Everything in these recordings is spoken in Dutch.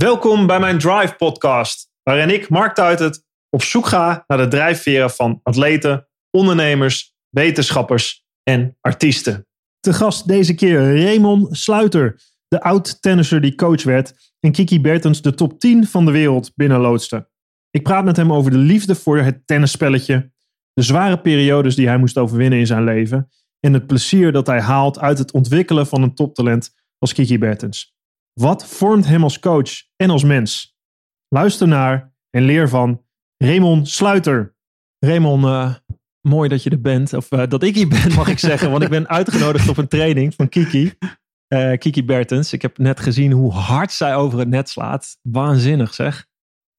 Welkom bij mijn Drive podcast, waarin ik, Mark Tuitert, op zoek ga naar de drijfveren van atleten, ondernemers, wetenschappers en artiesten. Te gast deze keer Raymond Sluiter, de oud-tennisser die coach werd en Kiki Bertens de top 10 van de wereld binnenloodste. Ik praat met hem over de liefde voor het tennisspelletje, de zware periodes die hij moest overwinnen in zijn leven en het plezier dat hij haalt uit het ontwikkelen van een toptalent als Kiki Bertens. Wat vormt hem als coach en als mens? Luister naar en leer van Raymond Sluiter. Raymond, uh, mooi dat je er bent. Of uh, dat ik hier ben, mag ik zeggen. Want ik ben uitgenodigd op een training van Kiki. Uh, Kiki Bertens. Ik heb net gezien hoe hard zij over het net slaat. Waanzinnig zeg.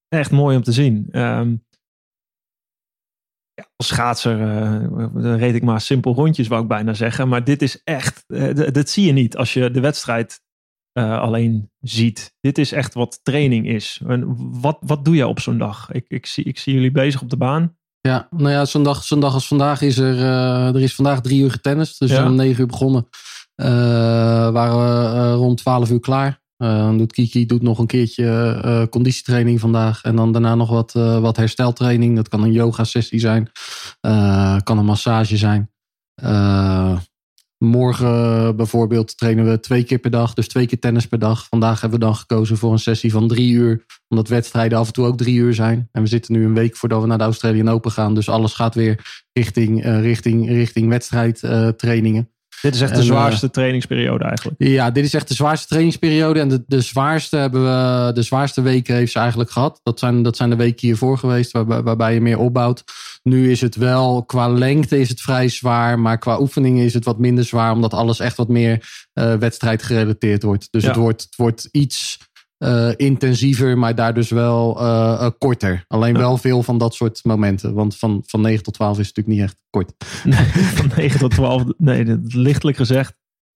Echt mooi om te zien. Um, ja, als schaatser reed ik maar simpel rondjes, wou ik bijna zeggen. Maar dit is echt, dit zie je niet als je de wedstrijd uh, alleen ziet. Dit is echt wat training is. En wat, wat doe je op zo'n dag? Ik, ik, zie, ik zie jullie bezig op de baan. Ja, nou ja, zo'n dag, zo'n dag als vandaag is er, uh, er is vandaag drie uur getennist. Dus ja. om negen uur begonnen. Uh, waren we rond twaalf uur klaar. dan doet Kiki doet nog een keertje conditietraining vandaag. En dan daarna nog wat, wat hersteltraining. Dat kan een yoga sessie zijn. kan een massage zijn. Morgen bijvoorbeeld trainen we twee keer per dag, dus twee keer tennis per dag. Vandaag hebben we dan gekozen voor een sessie van drie uur, omdat wedstrijden af en toe ook drie uur zijn. En we zitten nu een week voordat we naar de Australian Open gaan, dus alles gaat weer richting, uh, richting, richting wedstrijdtrainingen. Dit is echt de en, zwaarste trainingsperiode eigenlijk. Ja, dit is echt de zwaarste trainingsperiode. En de, de, zwaarste, hebben we, de zwaarste weken heeft ze eigenlijk gehad. Dat zijn, dat zijn de weken hiervoor geweest, waarbij, waarbij je meer opbouwt. Nu is het wel, qua lengte is het vrij zwaar. Maar qua oefeningen is het wat minder zwaar. Omdat alles echt wat meer uh, wedstrijd gerelateerd wordt. Dus ja. het, wordt, het wordt iets uh, intensiever, maar daar dus wel uh, korter. Alleen wel veel van dat soort momenten. Want van, van 9 tot 12 is het natuurlijk niet echt kort. Nee, van 9 tot 12, nee, lichtelijk gezegd,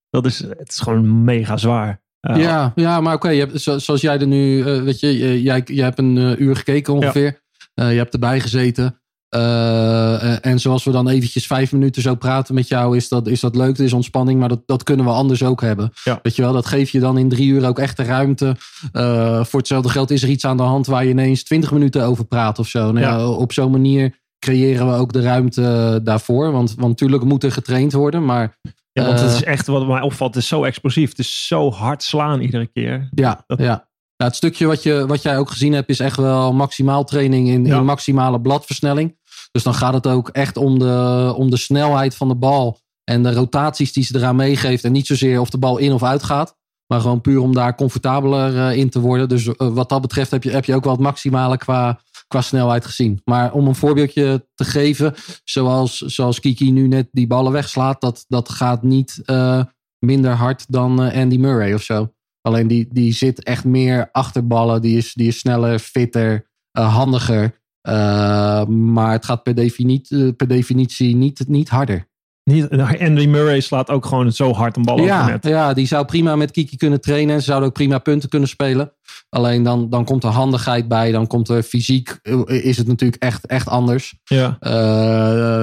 dat is, het is gewoon mega zwaar. Uh, ja, ja, maar oké, okay, zoals jij er nu, weet je, jij, jij hebt een uur gekeken ongeveer. Ja. je hebt erbij gezeten. Uh, en zoals we dan eventjes vijf minuten zo praten met jou, is dat, is dat leuk. Dat is ontspanning, maar dat, dat kunnen we anders ook hebben. Ja. Weet je wel, dat geef je dan in drie uur ook echt de ruimte. Uh, voor hetzelfde geld is er iets aan de hand waar je ineens twintig minuten over praat of zo. Nou, ja. Ja, op zo'n manier creëren we ook de ruimte daarvoor. Want, want natuurlijk moet er getraind worden, maar... Ja, want het is echt, wat mij opvalt, het is zo explosief. Het is zo hard slaan iedere keer. Ja, dat... ja. Nou, het stukje wat, je, wat jij ook gezien hebt, is echt wel maximaal training in, ja. in maximale bladversnelling. Dus dan gaat het ook echt om de, om de snelheid van de bal. En de rotaties die ze eraan meegeeft. En niet zozeer of de bal in of uit gaat. Maar gewoon puur om daar comfortabeler uh, in te worden. Dus uh, wat dat betreft heb je, heb je ook wel het maximale qua, qua snelheid gezien. Maar om een voorbeeldje te geven. Zoals, zoals Kiki nu net die ballen wegslaat. Dat, dat gaat niet uh, minder hard dan Andy Murray of zo. Alleen die, die zit echt meer achter ballen. Die is, die is sneller, fitter, handiger. Uh, maar het gaat per definitie, per definitie niet, niet harder. Niet, Andy Murray slaat ook gewoon zo hard een bal ja, over net. Ja, die zou prima met Kiki kunnen trainen. Ze zouden ook prima punten kunnen spelen. Alleen dan, dan komt er handigheid bij. Dan komt er fysiek, is het natuurlijk echt, echt anders. Ja. Uh,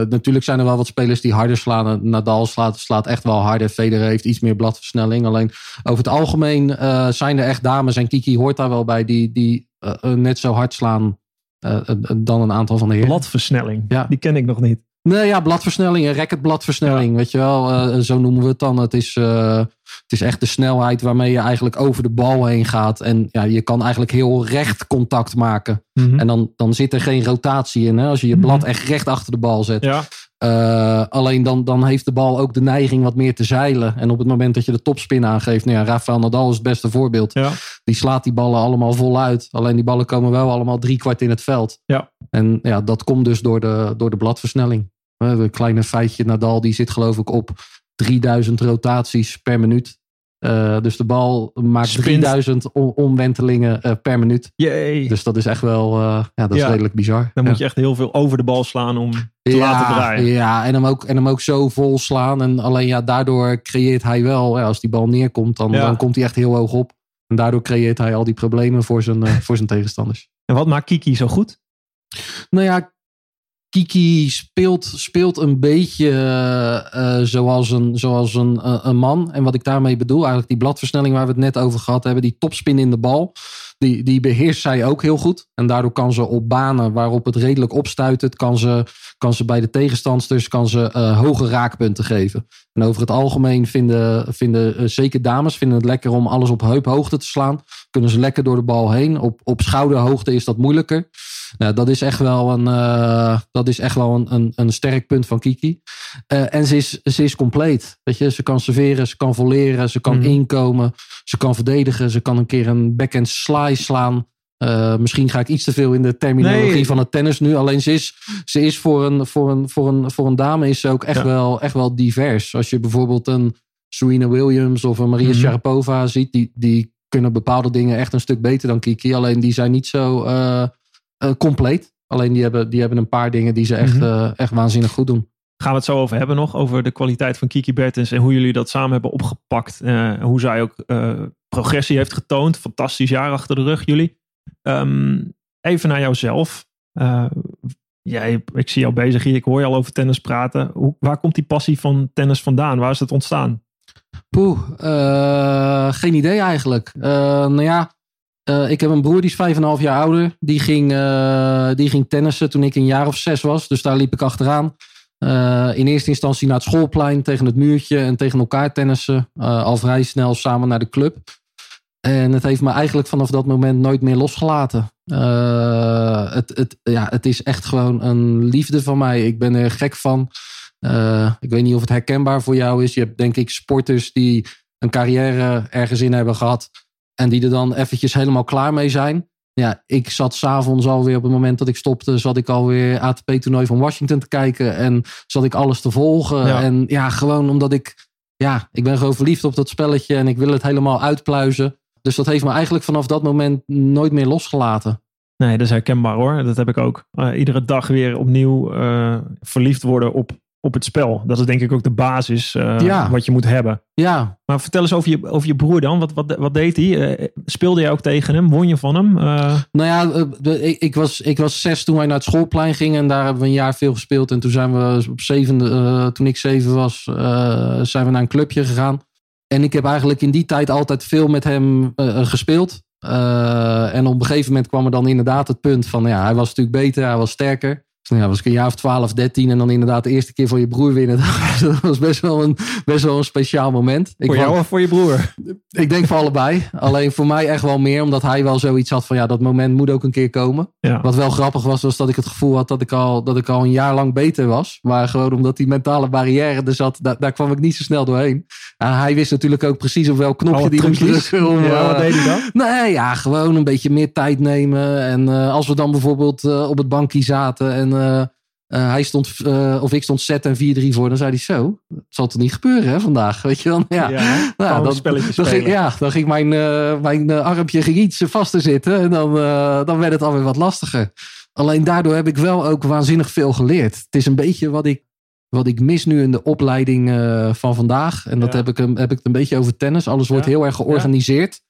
natuurlijk zijn er wel wat spelers die harder slaan. Nadal slaat, slaat echt wel harder. Federer heeft iets meer bladversnelling. Alleen over het algemeen uh, zijn er echt dames. En Kiki hoort daar wel bij. Die, die uh, net zo hard slaan dan een aantal van de heren. Bladversnelling, ja. die ken ik nog niet. Nee, ja, bladversnelling, racketbladversnelling, ja. weet je wel. Uh, zo noemen we het dan. Het is, uh, het is echt de snelheid waarmee je eigenlijk over de bal heen gaat. En ja, je kan eigenlijk heel recht contact maken. Mm -hmm. En dan, dan zit er geen rotatie in. Hè? Als je je blad -hmm. echt recht achter de bal zet. Ja. Uh, alleen dan, dan heeft de bal ook de neiging wat meer te zeilen. En op het moment dat je de topspin aangeeft. Nou ja, Rafael Nadal is het beste voorbeeld. Ja. Die slaat die ballen allemaal voluit. Alleen die ballen komen wel allemaal drie kwart in het veld. Ja. En ja, dat komt dus door de, door de bladversnelling. Een kleine feitje, Nadal die zit geloof ik op 3000 rotaties per minuut. Uh, dus de bal maakt Spint. 3000 omwentelingen uh, per minuut. Jee. Dus dat is echt wel uh, ja, dat is ja. redelijk bizar. Dan ja. moet je echt heel veel over de bal slaan om te ja, laten draaien. Ja, en hem, ook, en hem ook zo vol slaan. En alleen ja, daardoor creëert hij wel, als die bal neerkomt, dan, dan komt hij echt heel hoog op. En daardoor creëert hij al die problemen voor zijn, voor zijn tegenstanders. En wat maakt Kiki zo goed? Nou ja, Kiki speelt, speelt een beetje uh, zoals, een, zoals een, een man. En wat ik daarmee bedoel, eigenlijk die bladversnelling waar we het net over gehad hebben, die topspin in de bal, die, die beheerst zij ook heel goed. En daardoor kan ze op banen waarop het redelijk opstuit, kan ze, kan ze bij de tegenstanders kan ze, hoge raakpunten geven. En over het algemeen vinden, vinden zeker dames vinden het lekker om alles op heuphoogte te slaan. Kunnen ze lekker door de bal heen. Op, op schouderhoogte is dat moeilijker. Nou, dat is echt wel een, uh, dat is echt wel een, een, een sterk punt van Kiki. Uh, en ze is, ze is compleet. Weet je, ze kan serveren, ze kan volleren, ze kan mm. inkomen, ze kan verdedigen, ze kan een keer een backhand slice slaan. Uh, misschien ga ik iets te veel in de terminologie nee. van het tennis nu. Alleen ze is, ze is voor, een, voor, een, voor, een, voor een dame is ze ook echt, ja. wel, echt wel divers. Als je bijvoorbeeld een Serena Williams of een Maria mm -hmm. Sharapova ziet, die, die kunnen bepaalde dingen echt een stuk beter dan Kiki. Alleen die zijn niet zo uh, compleet. Alleen die hebben, die hebben een paar dingen die ze echt, mm -hmm. echt waanzinnig goed doen. Gaan we het zo over hebben nog, over de kwaliteit van Kiki Bertens en hoe jullie dat samen hebben opgepakt. hoe zij ook progressie heeft getoond. Fantastisch jaar achter de rug, jullie. Um, even naar jouzelf. Uh, jij, ik zie jou bezig hier, ik hoor je al over tennis praten. Hoe, waar komt die passie van tennis vandaan? Waar is het ontstaan? Poeh, uh, geen idee eigenlijk. Uh, nou ja, ik heb een broer die is vijf en een half jaar ouder. Die ging, die ging tennissen toen ik een jaar of zes was. Dus daar liep ik achteraan. in eerste instantie naar het schoolplein tegen het muurtje en tegen elkaar tennissen. al vrij snel samen naar de club. En het heeft me eigenlijk vanaf dat moment nooit meer losgelaten. Uh, het, het, ja, het is echt gewoon een liefde van mij. Ik ben er gek van. Uh, ik weet niet of het herkenbaar voor jou is. Je hebt denk ik sporters die een carrière ergens in hebben gehad. En die er dan eventjes helemaal klaar mee zijn. Ja, ik zat s'avonds alweer op het moment dat ik stopte, zat ik alweer ATP-toernooi van Washington te kijken. En zat ik alles te volgen. Ja. En ja, gewoon omdat ik, ja, ik ben gewoon verliefd op dat spelletje en ik wil het helemaal uitpluizen. Dus dat heeft me eigenlijk vanaf dat moment nooit meer losgelaten. Nee, dat is herkenbaar hoor. Dat heb ik ook. Uh, iedere dag weer opnieuw uh, verliefd worden op, op het spel. Dat is denk ik ook de basis uh, ja. wat je moet hebben. Ja. Maar vertel eens over je, over je broer dan. Wat, wat, wat deed hij? speelde jij ook tegen hem? Won je van hem? Nou ja, ik, ik, was, ik was zes toen wij naar het schoolplein gingen. En daar hebben we een jaar veel gespeeld. En toen zijn we op zevende, toen ik zeven was, zijn we naar een clubje gegaan. En ik heb eigenlijk in die tijd altijd veel met hem gespeeld. En op een gegeven moment kwam er dan inderdaad het punt van, ja, hij was natuurlijk beter, hij was sterker. Dus ja, was ik een jaar of 12, 13 en dan inderdaad de eerste keer voor je broer winnen. Dat was best wel een, best wel een speciaal moment. Ik voor jou of voor je broer? Ik denk voor allebei. Alleen voor mij echt wel meer, omdat hij wel zoiets had van ja, dat moment moet ook een keer komen. Ja. Wat wel grappig was, was dat ik het gevoel had dat ik al, dat ik al een jaar lang beter was. Maar gewoon omdat die mentale barrière er zat, daar, daar kwam ik niet zo snel doorheen. En hij wist natuurlijk ook precies op welk knopje die moest drukken. Om, ja, wat deed hij dan? Nee, ja, gewoon een beetje meer tijd nemen. En uh, als we dan bijvoorbeeld uh, op het bankje zaten en uh, uh, hij stond, uh, of ik stond set en 4-3 voor. Dan zei hij zo, het zal toch niet gebeuren hè, vandaag. Weet je dan? Ja, ja, nou, dan, dan, ging, ja, dan ging mijn, mijn armpje ging iets vaster zitten. En dan, dan werd het alweer wat lastiger. Alleen daardoor heb ik wel ook waanzinnig veel geleerd. Het is een beetje wat ik, wat ik mis nu in de opleiding van vandaag. En dat ja. heb, ik, heb ik een beetje over tennis. Alles wordt heel erg georganiseerd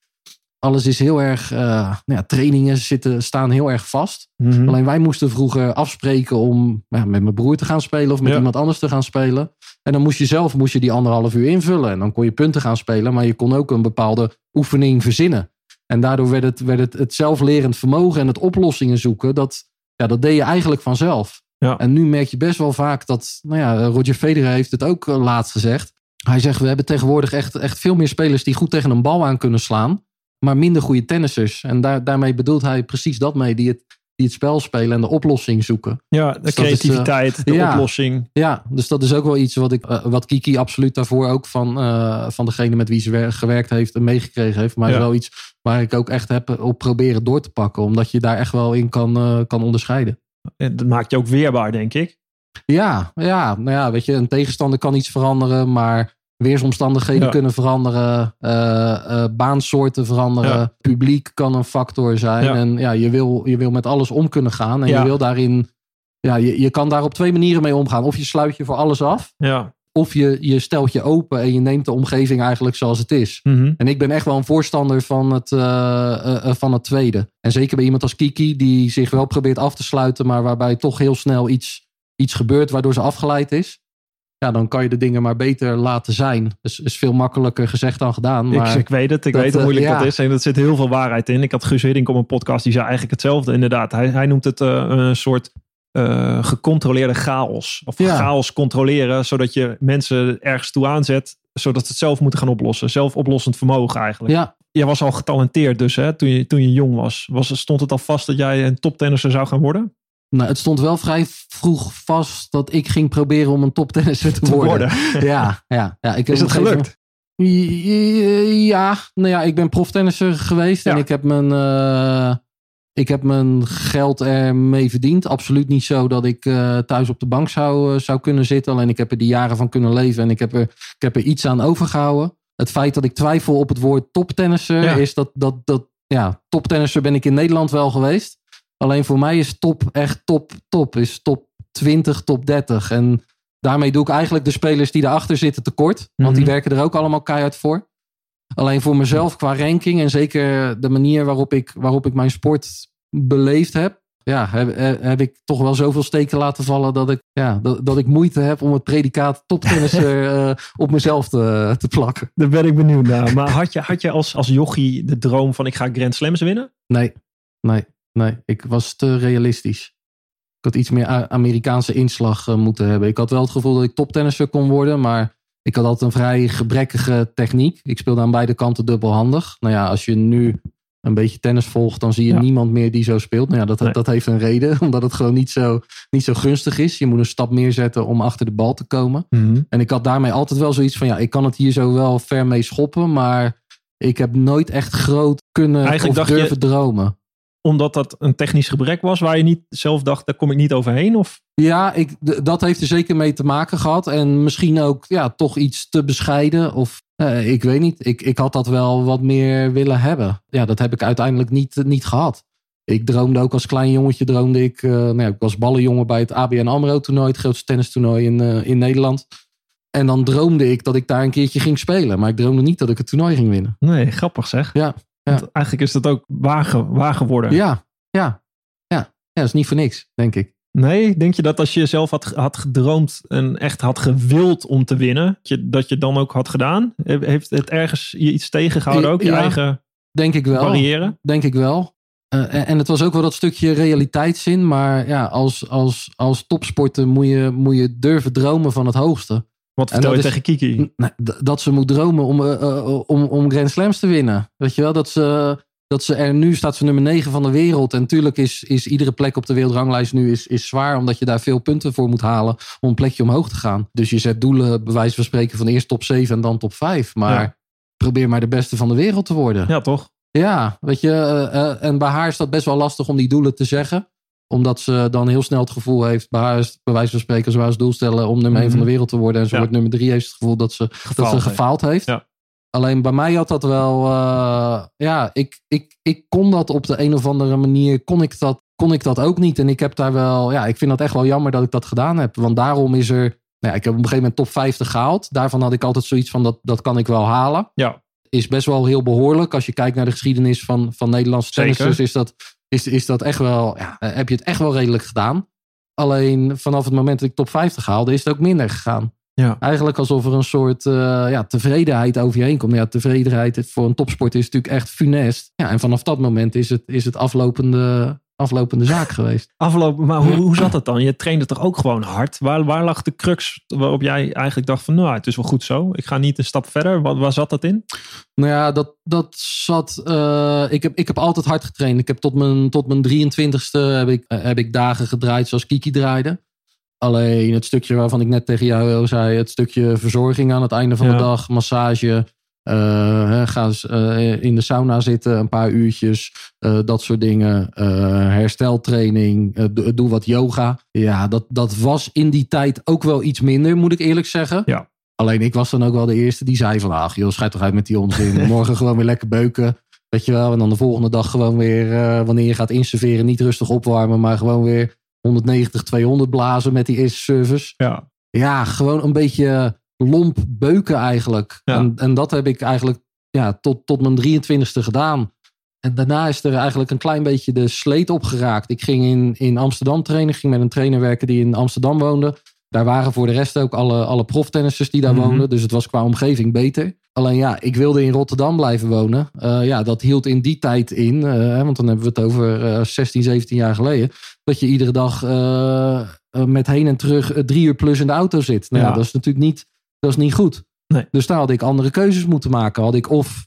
alles is heel erg, uh, nou ja, trainingen zitten, staan heel erg vast. Mhm. Mm -hmm. Alleen wij moesten vroeger afspreken om ja, met mijn broer te gaan spelen of met ja. iemand anders te gaan spelen. En dan moest je zelf moest je die anderhalf uur invullen. En dan kon je punten gaan spelen, maar je kon ook een bepaalde oefening verzinnen. En daardoor werd het, werd het, het zelflerend vermogen en het oplossingen zoeken, dat, ja, dat deed je eigenlijk vanzelf. Ja. En nu merk je best wel vaak dat, nou ja, Roger Federer heeft het ook laatst gezegd. Hij zegt, we hebben tegenwoordig echt, echt veel meer spelers die goed tegen een bal aan kunnen slaan maar minder goede tennissers. En daar, daarmee bedoelt hij precies dat mee, die het, die het spel spelen en de oplossing zoeken. Ja, de dus creativiteit, is, uh, de ja, oplossing. Ja, dus dat is ook wel iets wat, ik, uh, wat Kiki absoluut daarvoor ook van, uh, van degene met wie ze gewerkt heeft en meegekregen heeft. Maar ja. wel iets waar ik ook echt heb op proberen door te pakken, omdat je daar echt wel in kan, kan onderscheiden. En dat maakt je ook weerbaar, denk ik. Ja, ja, nou ja, weet je, een tegenstander kan iets veranderen, maar weersomstandigheden ja. kunnen veranderen, uh, uh, baansoorten veranderen, ja. publiek kan een factor zijn. Ja. En ja, je wil, je wil met alles om kunnen gaan. En je wil daarin, ja, je, je kan daar op twee manieren mee omgaan. Of je sluit je voor alles af. Ja. Of je, je stelt je open en je neemt de omgeving eigenlijk zoals het is. Mm -hmm. En ik ben echt wel een voorstander van het, uh, van het tweede. En zeker bij iemand als Kiki, die zich wel probeert af te sluiten, maar waarbij toch heel snel iets iets gebeurt waardoor ze afgeleid is. Ja, dan kan je de dingen maar beter laten zijn. Dus is veel makkelijker gezegd dan gedaan. Maar ik, ik weet het, ik dat, weet hoe eh, moeilijk ja. dat is. En er zit heel veel waarheid in. Ik had Guus Hiddink op een podcast, die zei eigenlijk hetzelfde inderdaad. Hij, hij noemt het eh, een soort eh, gecontroleerde chaos. Of Ja. chaos controleren, zodat je mensen ergens toe aanzet, zodat ze het zelf moeten gaan oplossen. Zelfoplossend vermogen eigenlijk. ja, Jij was al getalenteerd dus, hè, toen je, toen je jong was. was. Stond het al vast dat jij een toptennisser zou gaan worden? Nou, het stond wel vrij vroeg vast dat ik ging proberen om een toptennisser te, Te worden. worden. Ja, ja, ja. Ik heb Is het gelukt? Ja, nou ja, ik ben proftennisser geweest Ja. en ik heb mijn, eh, ik heb mijn geld ermee verdiend. Absoluut niet zo dat ik eh, thuis op de bank zou, eh, zou kunnen zitten. Alleen ik heb er die jaren van kunnen leven en ik heb er, ik heb er iets aan overgehouden. Het feit dat ik twijfel op het woord toptennisser Ja. is dat, dat, dat, ja, toptennisser ben ik in Nederland wel geweest. Alleen voor mij is top echt top, top. Is top 20, top 30. En daarmee doe ik eigenlijk de spelers die daarachter zitten tekort. Want die Mhm. werken er ook allemaal keihard voor. Alleen voor mezelf qua ranking en zeker de manier waarop ik, waarop ik mijn sport beleefd heb. Ja, heb, heb ik toch wel zoveel steken laten vallen dat ik, ja, dat, dat ik moeite heb om het predicaat toptennisser eh op mezelf te, te plakken. Daar ben ik benieuwd naar. Maar had je, had je als, als jochie de droom van ik ga Grand Slams winnen? Nee, nee, nee. Ik was te realistisch. Ik had iets meer Amerikaanse inslag eh, moeten hebben. Ik had wel het gevoel dat ik toptennisser kon worden, maar ik had altijd een vrij gebrekkige techniek. Ik speelde aan beide kanten dubbelhandig. Nou ja, als je nu een beetje tennis volgt, dan zie je Ja. niemand meer die zo speelt. Nou ja, dat, Nee. dat heeft een reden, omdat het gewoon niet zo, niet zo gunstig is. Je moet een stap meer zetten om achter de bal te komen. En ik had daarmee altijd wel zoiets van, ja, ik kan het hier zo wel ver mee schoppen, maar ik heb nooit echt groot kunnen Eigenlijk of je- durven dromen. Omdat dat een technisch gebrek was waar je niet zelf dacht, daar kom ik niet overheen? Of? Ja, ik, dat heeft er zeker mee te maken gehad. En misschien ook ja, toch iets te bescheiden. Of eh, ik weet niet. Ik, ik had dat wel wat meer willen hebben. Ja, dat heb ik uiteindelijk niet, niet gehad. Ik droomde ook als klein jongetje. Droomde ik, eh, nou ja, ik was ballenjongen bij het ABN AMRO toernooi. Het grootste tennistoernooi in, eh, in Nederland. En dan droomde ik dat ik daar een keertje ging spelen. Maar ik droomde niet dat ik het toernooi ging winnen. Nee, grappig zeg. Ja, ja. Want eigenlijk is dat ook waar, ge- waar geworden. Ja, ja, ja. Ja, dat is niet voor niks, denk ik. Nee, denk je dat als je zelf had, had gedroomd en echt had gewild om te winnen, dat je, dat je dan ook had gedaan? He- Heeft het ergens je iets tegengehouden ook? Je Ja. eigen Denk ik wel. barrière? Denk ik wel. Eh, en, en het was ook wel dat stukje realiteitszin. Maar ja, als, als, als topsporter moet je, moet je durven dromen van het hoogste. Wat vertel je tegen Kiki? Nou, dat ze moet dromen om, eh, eh, om, om Grand Slams te winnen. Weet je wel, dat ze, dat ze er nu staat ze nummer 9 van de wereld. En natuurlijk is, is iedere plek op de wereldranglijst nu is, is zwaar. Omdat je daar veel punten voor moet halen om een plekje omhoog te gaan. Dus je zet doelen, bij wijze van spreken, van eerst top 7 en dan top 5. Maar Ja. probeer maar de beste van de wereld te worden. Ja, toch? Ja, weet je, eh, eh, en bij haar is dat best wel lastig om die doelen te zeggen. Omdat ze dan heel snel het gevoel heeft, bij haar is bij wijze van spreken, ze wou als doel stellen om nummer 1 van de wereld te worden. En ze Mhm. Ja. wordt nummer 3, heeft het gevoel dat ze, dat Gefaald ze heeft. gefaald heeft. Ja. Alleen bij mij had dat wel, eh, ja, ik, ik, ik kon dat op de een of andere manier, kon ik, dat, kon ik dat ook niet. En ik heb daar wel, ja, ik vind dat echt wel jammer dat ik dat gedaan heb. Want daarom is er, nou ja, ik heb op een gegeven moment top 50 gehaald. Daarvan had ik altijd zoiets van, dat, dat kan ik wel halen Ja, is best wel heel behoorlijk. Als je kijkt naar de geschiedenis van, van Nederlandse tennissers, is dat, is, is dat echt wel, ja, eh, heb je het echt wel redelijk gedaan. Alleen vanaf het moment dat ik top 50 haalde, is het ook minder gegaan. ja. Eigenlijk alsof er een soort eh, ja, tevredenheid over je heen komt. Ja, tevredenheid voor een topsport is natuurlijk echt funest. Ja, en vanaf dat moment is het, is het aflopende, aflopende zaak geweest. Afgelopen, maar hoe, hoe zat het dan? Je trainde toch ook gewoon hard? Waar, waar lag de crux waarop jij eigenlijk dacht van, nou, het is wel goed zo. Ik ga niet een stap verder. Waar, waar zat dat in? Nou ja, dat, dat zat. eh, ik, heb, ik heb altijd hard getraind. Ik heb tot mijn, tot mijn 23ste heb ik, eh, heb ik dagen gedraaid zoals Kiki draaide. Alleen het stukje waarvan ik net tegen jou zei, het stukje verzorging aan het einde van Ja. de dag, massage. Hè, ga eens eh, in de sauna zitten, een paar uurtjes, eh, dat soort dingen. hersteltraining, doe- wat yoga. Ja, dat, dat was in die tijd ook wel iets minder, moet ik eerlijk zeggen. Ja. Alleen ik was dan ook wel de eerste die zei van, ach joh, schijt toch uit met die onzin. Morgen gewoon weer lekker beuken. Weet je wel, en dan de volgende dag gewoon weer, wanneer je gaat inserveren, niet rustig opwarmen, maar gewoon weer 190, 200 blazen met die eerste service. Ja. Ja, gewoon een beetje lomp beuken eigenlijk. Ja. En, en dat heb ik eigenlijk ja, tot, tot mijn 23ste gedaan. en daarna is er eigenlijk een klein beetje de sleet opgeraakt. Ik ging in, in Amsterdam trainen. ging met een trainer werken die in Amsterdam woonde. Daar waren voor de rest ook alle, alle proftennissers die daar mhm. woonden. Dus het was qua omgeving beter. Alleen ja, ik wilde in Rotterdam blijven wonen. Uh, ja, dat hield in die tijd in, uh, want dan hebben we het over uh, 16, 17 jaar geleden. Dat je iedere dag met heen en terug drie uur plus in de auto zit. Nou, ja. ja. dat is natuurlijk niet, dat is niet goed. Nee. Dus daar had ik andere keuzes moeten maken. Had ik of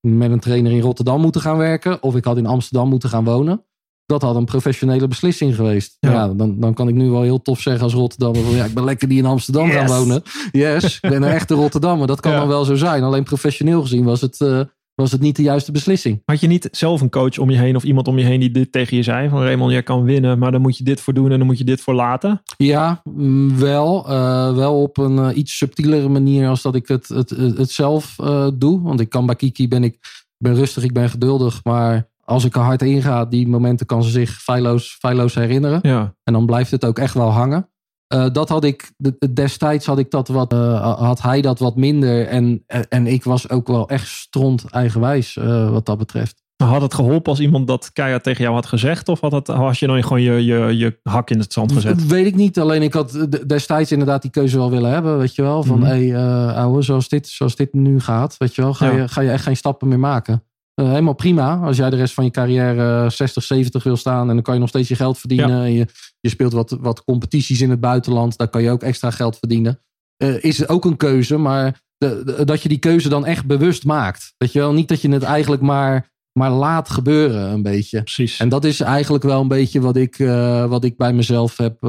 met een trainer in Rotterdam moeten gaan werken, of ik had in Amsterdam moeten gaan wonen dat had een professionele beslissing geweest. Ja. dan, dan kan ik nu wel heel tof zeggen als Rotterdammer. Ja, ik ben lekker die in Amsterdam gaan wonen. Yes, ik ben een echte Rotterdammer. Dat kan dan wel zo zijn. Alleen professioneel gezien was het, uh, was het niet de juiste beslissing. Had je niet zelf een coach om je heen of iemand om je heen die dit tegen je zei? Van Raymond, jij kan winnen, maar dan moet je dit voor doen en dan moet je dit voor laten? Ja, mm, wel. Uh, wel op een uh, iets subtielere manier als dat ik het, het, het, zelf doe. Want ik kan bij Kiki, ben ik ben rustig, ik ben geduldig, maar als ik er hard in ga, die momenten kan ze zich feilloos, feilloos herinneren. Ja. En dan blijft het ook echt wel hangen. Uh, dat had ik, destijds had ik dat wat, uh, had hij dat wat minder. En, en ik was ook wel echt stront eigenwijs uh, wat dat betreft. Had het geholpen als iemand dat keihard tegen jou had gezegd? Of had, het, had je dan gewoon je, je, je hak in het zand gezet? Dat weet ik niet. Alleen ik had destijds inderdaad die keuze wel willen hebben. Weet je wel. Van mm -hmm. hé hey, ouwe, zoals dit, zoals dit nu gaat. Weet je wel. Ga, ja. je, ga je echt geen stappen meer maken. Uh, helemaal prima. Als jij de rest van je carrière 60, 70 wil staan. En dan kan je nog steeds je geld verdienen. Ja. Je, je, speelt wat, wat competities in het buitenland. Daar kan je ook extra geld verdienen. Uh, is ook een keuze. Maar de, de, dat je die keuze dan echt bewust maakt. Weet je wel? Niet dat je het eigenlijk maar, maar laat gebeuren een beetje. Precies. En dat is eigenlijk wel een beetje wat ik, uh, wat ik bij mezelf heb,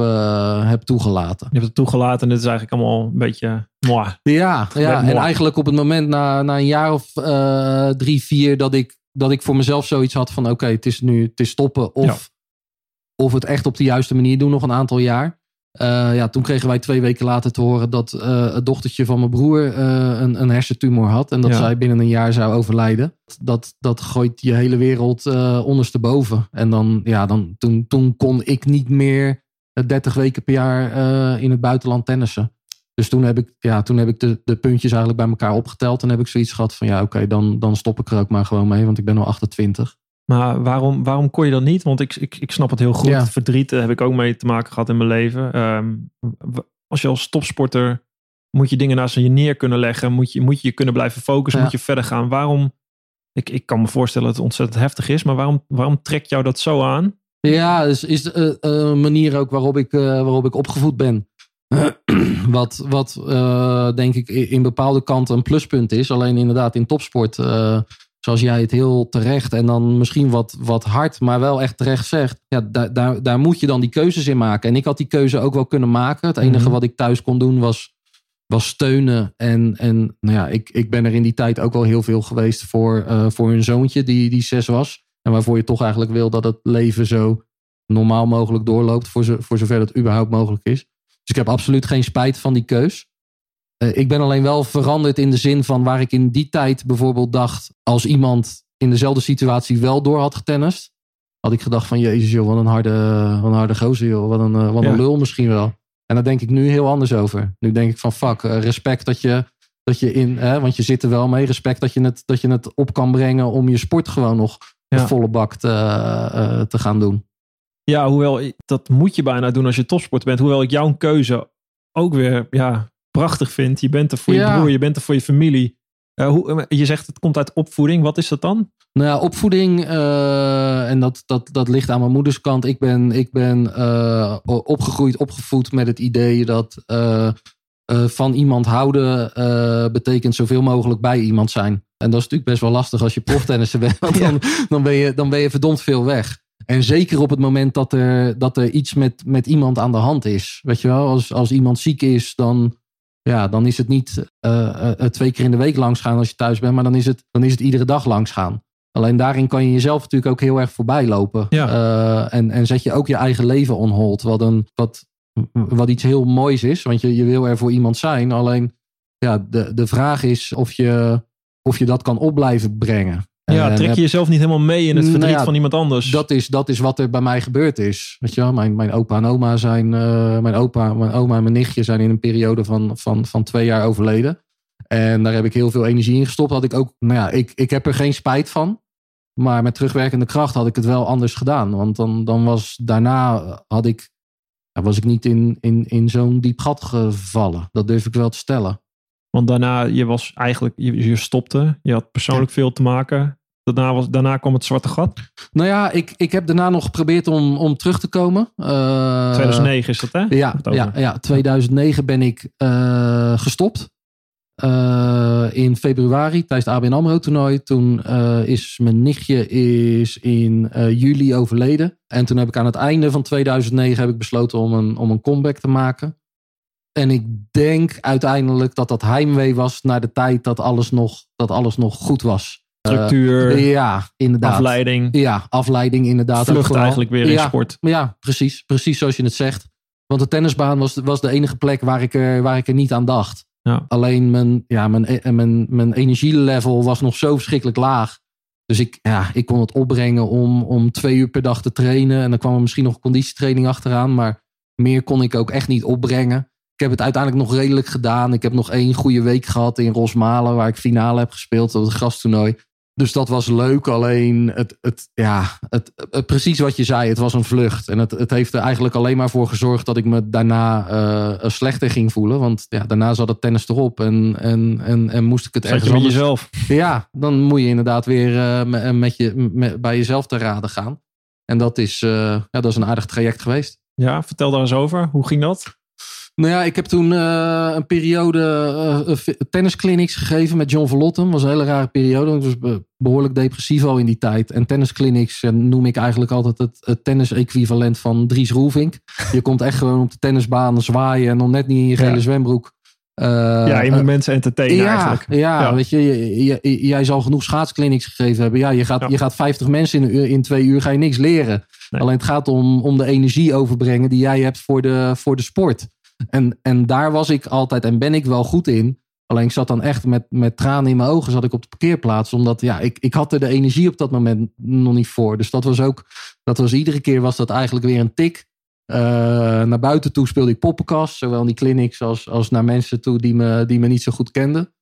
heb toegelaten. Je hebt het toegelaten en dit is eigenlijk allemaal een beetje Moi. Ja, ja. en eigenlijk op het moment na, na een jaar of uh, drie, vier dat ik, dat ik voor mezelf zoiets had van oké, okay, het is nu het is stoppen of, ja. of het echt op de juiste manier doen nog een aantal jaar. Uh, ja, toen kregen wij twee weken later te horen dat uh, het dochtertje van mijn broer een, een hersentumor had. En dat ja. zij binnen een jaar zou overlijden. Dat, dat gooit je hele wereld ondersteboven. En dan, ja, dan, toen, toen kon ik niet meer 30 weken per jaar in het buitenland tennissen. Dus toen heb ik, ja, toen heb ik de, de puntjes eigenlijk bij elkaar opgeteld. En heb ik zoiets gehad van ja, oké, dan, dan stop ik er ook maar gewoon mee. Want ik ben al 28. Maar waarom, waarom kon je dat niet? Want ik, ik, ik snap het heel goed. Ja. Verdriet heb ik ook mee te maken gehad in mijn leven. Um, als je als topsporter moet je dingen naast je neer kunnen leggen. Moet je moet je, je kunnen blijven focussen. Ja. Moet je verder gaan. Waarom? Ik, ik kan me voorstellen dat het ontzettend heftig is. Maar waarom, waarom trekt jou dat zo aan? Ja, is, is een uh, manier ook waarop ik, uh, waarop ik opgevoed ben. wat wat denk ik in bepaalde kanten een pluspunt is. Alleen inderdaad in topsport, zoals jij het heel terecht en dan misschien wat, wat hard, maar wel echt terecht zegt. Ja, daar, daar, daar moet je dan die keuzes in maken. En ik had die keuze ook wel kunnen maken. Het enige mm -hmm. wat ik thuis kon doen was, was steunen. En, en nou ja, ik, ik ben er in die tijd ook wel heel veel geweest voor, uh, voor hun zoontje die, die zes was. En waarvoor je toch eigenlijk wil dat het leven zo normaal mogelijk doorloopt, voor, voor zover dat überhaupt mogelijk is. Dus ik heb absoluut geen spijt van die keus. Uh, ik ben alleen wel veranderd in de zin van waar ik in die tijd bijvoorbeeld dacht, als iemand in dezelfde situatie wel door had getennist, had ik gedacht van jezus joh, wat een harde, wat een harde gozer joh, wat een, uh, wat een ja. lul misschien wel. En daar denk ik nu heel anders over. Nu denk ik van fuck, uh, respect dat je, dat je in, hè, want je zit er wel mee, respect dat je het, dat je het op kan brengen om je sport gewoon nog ja. de volle bak te, te gaan doen. Ja, hoewel dat moet je bijna doen als je topsport bent. Hoewel ik jouw keuze ook weer ja, prachtig vind. Je bent er voor je broer, je bent er voor je familie. Uh, hoe, je zegt het komt uit opvoeding. Wat is dat dan? Nou ja, opvoeding, uh, en dat, dat, dat ligt aan mijn moeders kant. Ik ben, ik ben uh, opgegroeid, opgevoed met het idee dat van iemand houden betekent zoveel mogelijk bij iemand zijn. En dat is natuurlijk best wel lastig als je proftennisser bent. Want dan, ja. dan, ben je, dan ben je verdomd veel weg. En zeker op het moment dat er, dat er iets met, met iemand aan de hand is. Weet je wel, als, als iemand ziek is, dan, ja, dan is het niet uh, uh, twee keer in de week langs gaan als je thuis bent. Maar dan is het, dan is het iedere dag langs gaan. Alleen daarin kan je jezelf natuurlijk ook heel erg voorbij lopen. Ja. Uh, en, en zet je ook je eigen leven on hold. Wat, een, wat, wat iets heel moois is. Want je, je wil er voor iemand zijn. Alleen ja, de, de vraag is of je, of je dat kan op blijven brengen. Ja, trek je jezelf niet helemaal mee in het verdriet nou ja, van iemand anders. Dat is, dat is wat er bij mij gebeurd is. Weet je wel, mijn, mijn opa en oma zijn, uh, mijn opa, mijn oma en mijn nichtje zijn in een periode van, van, van twee jaar overleden. En daar heb ik heel veel energie in gestopt. Had ik ook, nou ja, ik, ik heb er geen spijt van. Maar met terugwerkende kracht had ik het wel anders gedaan. Want dan, dan was daarna had ik, was ik niet in, in, in zo'n diep gat gevallen. Dat durf ik wel te stellen. Want daarna, je was eigenlijk, je, je stopte. Je had persoonlijk veel te maken. Daarna, was, daarna kwam het zwarte gat. Nou ja, ik, ik heb daarna nog geprobeerd om, om terug te komen. Uh, 2009 is dat, hè? Ja, ja, ja 2009 ben ik uh, gestopt. Uh, in februari tijdens het ABN AMRO toernooi. Toen is mijn nichtje is in juli overleden. En toen heb ik aan het einde van 2009 heb ik besloten om een, om een comeback te maken. En ik denk uiteindelijk dat dat heimwee was naar de tijd dat alles nog, dat alles nog goed was. Structuur. Uh, ja, inderdaad. Afleiding. Ja, afleiding inderdaad. Vlucht eigenlijk weer in ja, sport. Ja, precies. Precies zoals je het zegt. Want de tennisbaan was, was de enige plek waar ik er, waar ik er niet aan dacht. Ja. Alleen mijn, ja, mijn, mijn, mijn energielevel was nog zo verschrikkelijk laag. Dus ik, ja, ik kon het opbrengen om, om twee uur per dag te trainen. En dan kwam er misschien nog conditietraining achteraan. Maar meer kon ik ook echt niet opbrengen. Ik heb het uiteindelijk nog redelijk gedaan. Ik heb nog één goede week gehad in Rosmalen, waar ik finale heb gespeeld op het grastoernooi. Dus dat was leuk. Alleen het, het, ja, het, het, precies wat je zei, het was een vlucht. En het, het heeft er eigenlijk alleen maar voor gezorgd dat ik me daarna uh, slechter ging voelen. Want ja, daarna zat het tennis erop en, en, en, en moest ik het Zat ergens je met anders... jezelf. Ja, dan moet je inderdaad weer uh, met, je, met, bij jezelf te raden gaan. En dat is, uh, ja, dat is een aardig traject geweest. Ja, vertel daar eens over. Hoe ging dat? Nou ja, ik heb toen uh, een periode uh, tennisclinics gegeven met John Verlotten. was een hele rare periode. Ik was behoorlijk depressief al in die tijd. En tennisclinics noem ik eigenlijk altijd het, het tennis-equivalent van Dries Roelvink. Je komt echt gewoon op de tennisbaan zwaaien en nog net niet in je gele ja. zwembroek. Uh, ja, je moet mensen entertainen ja, eigenlijk. Ja, ja, weet je, je, je, jij zal genoeg schaatsclinics gegeven hebben. Ja, je gaat, je gaat 50 mensen in, in twee uur, ga je niks leren. Nee. Alleen het gaat om, om de energie overbrengen die jij hebt voor de, voor de sport. En, en daar was ik altijd en ben ik wel goed in. Alleen ik zat dan echt met, met tranen in mijn ogen zat ik op de parkeerplaats. Omdat ja, ik, ik had er de energie op dat moment nog niet voor. Dus dat was ook, dat was iedere keer was dat eigenlijk weer een tik. Uh, naar buiten toe speelde ik poppenkast. Zowel in die clinics als, als naar mensen toe die me, die me niet zo goed kenden.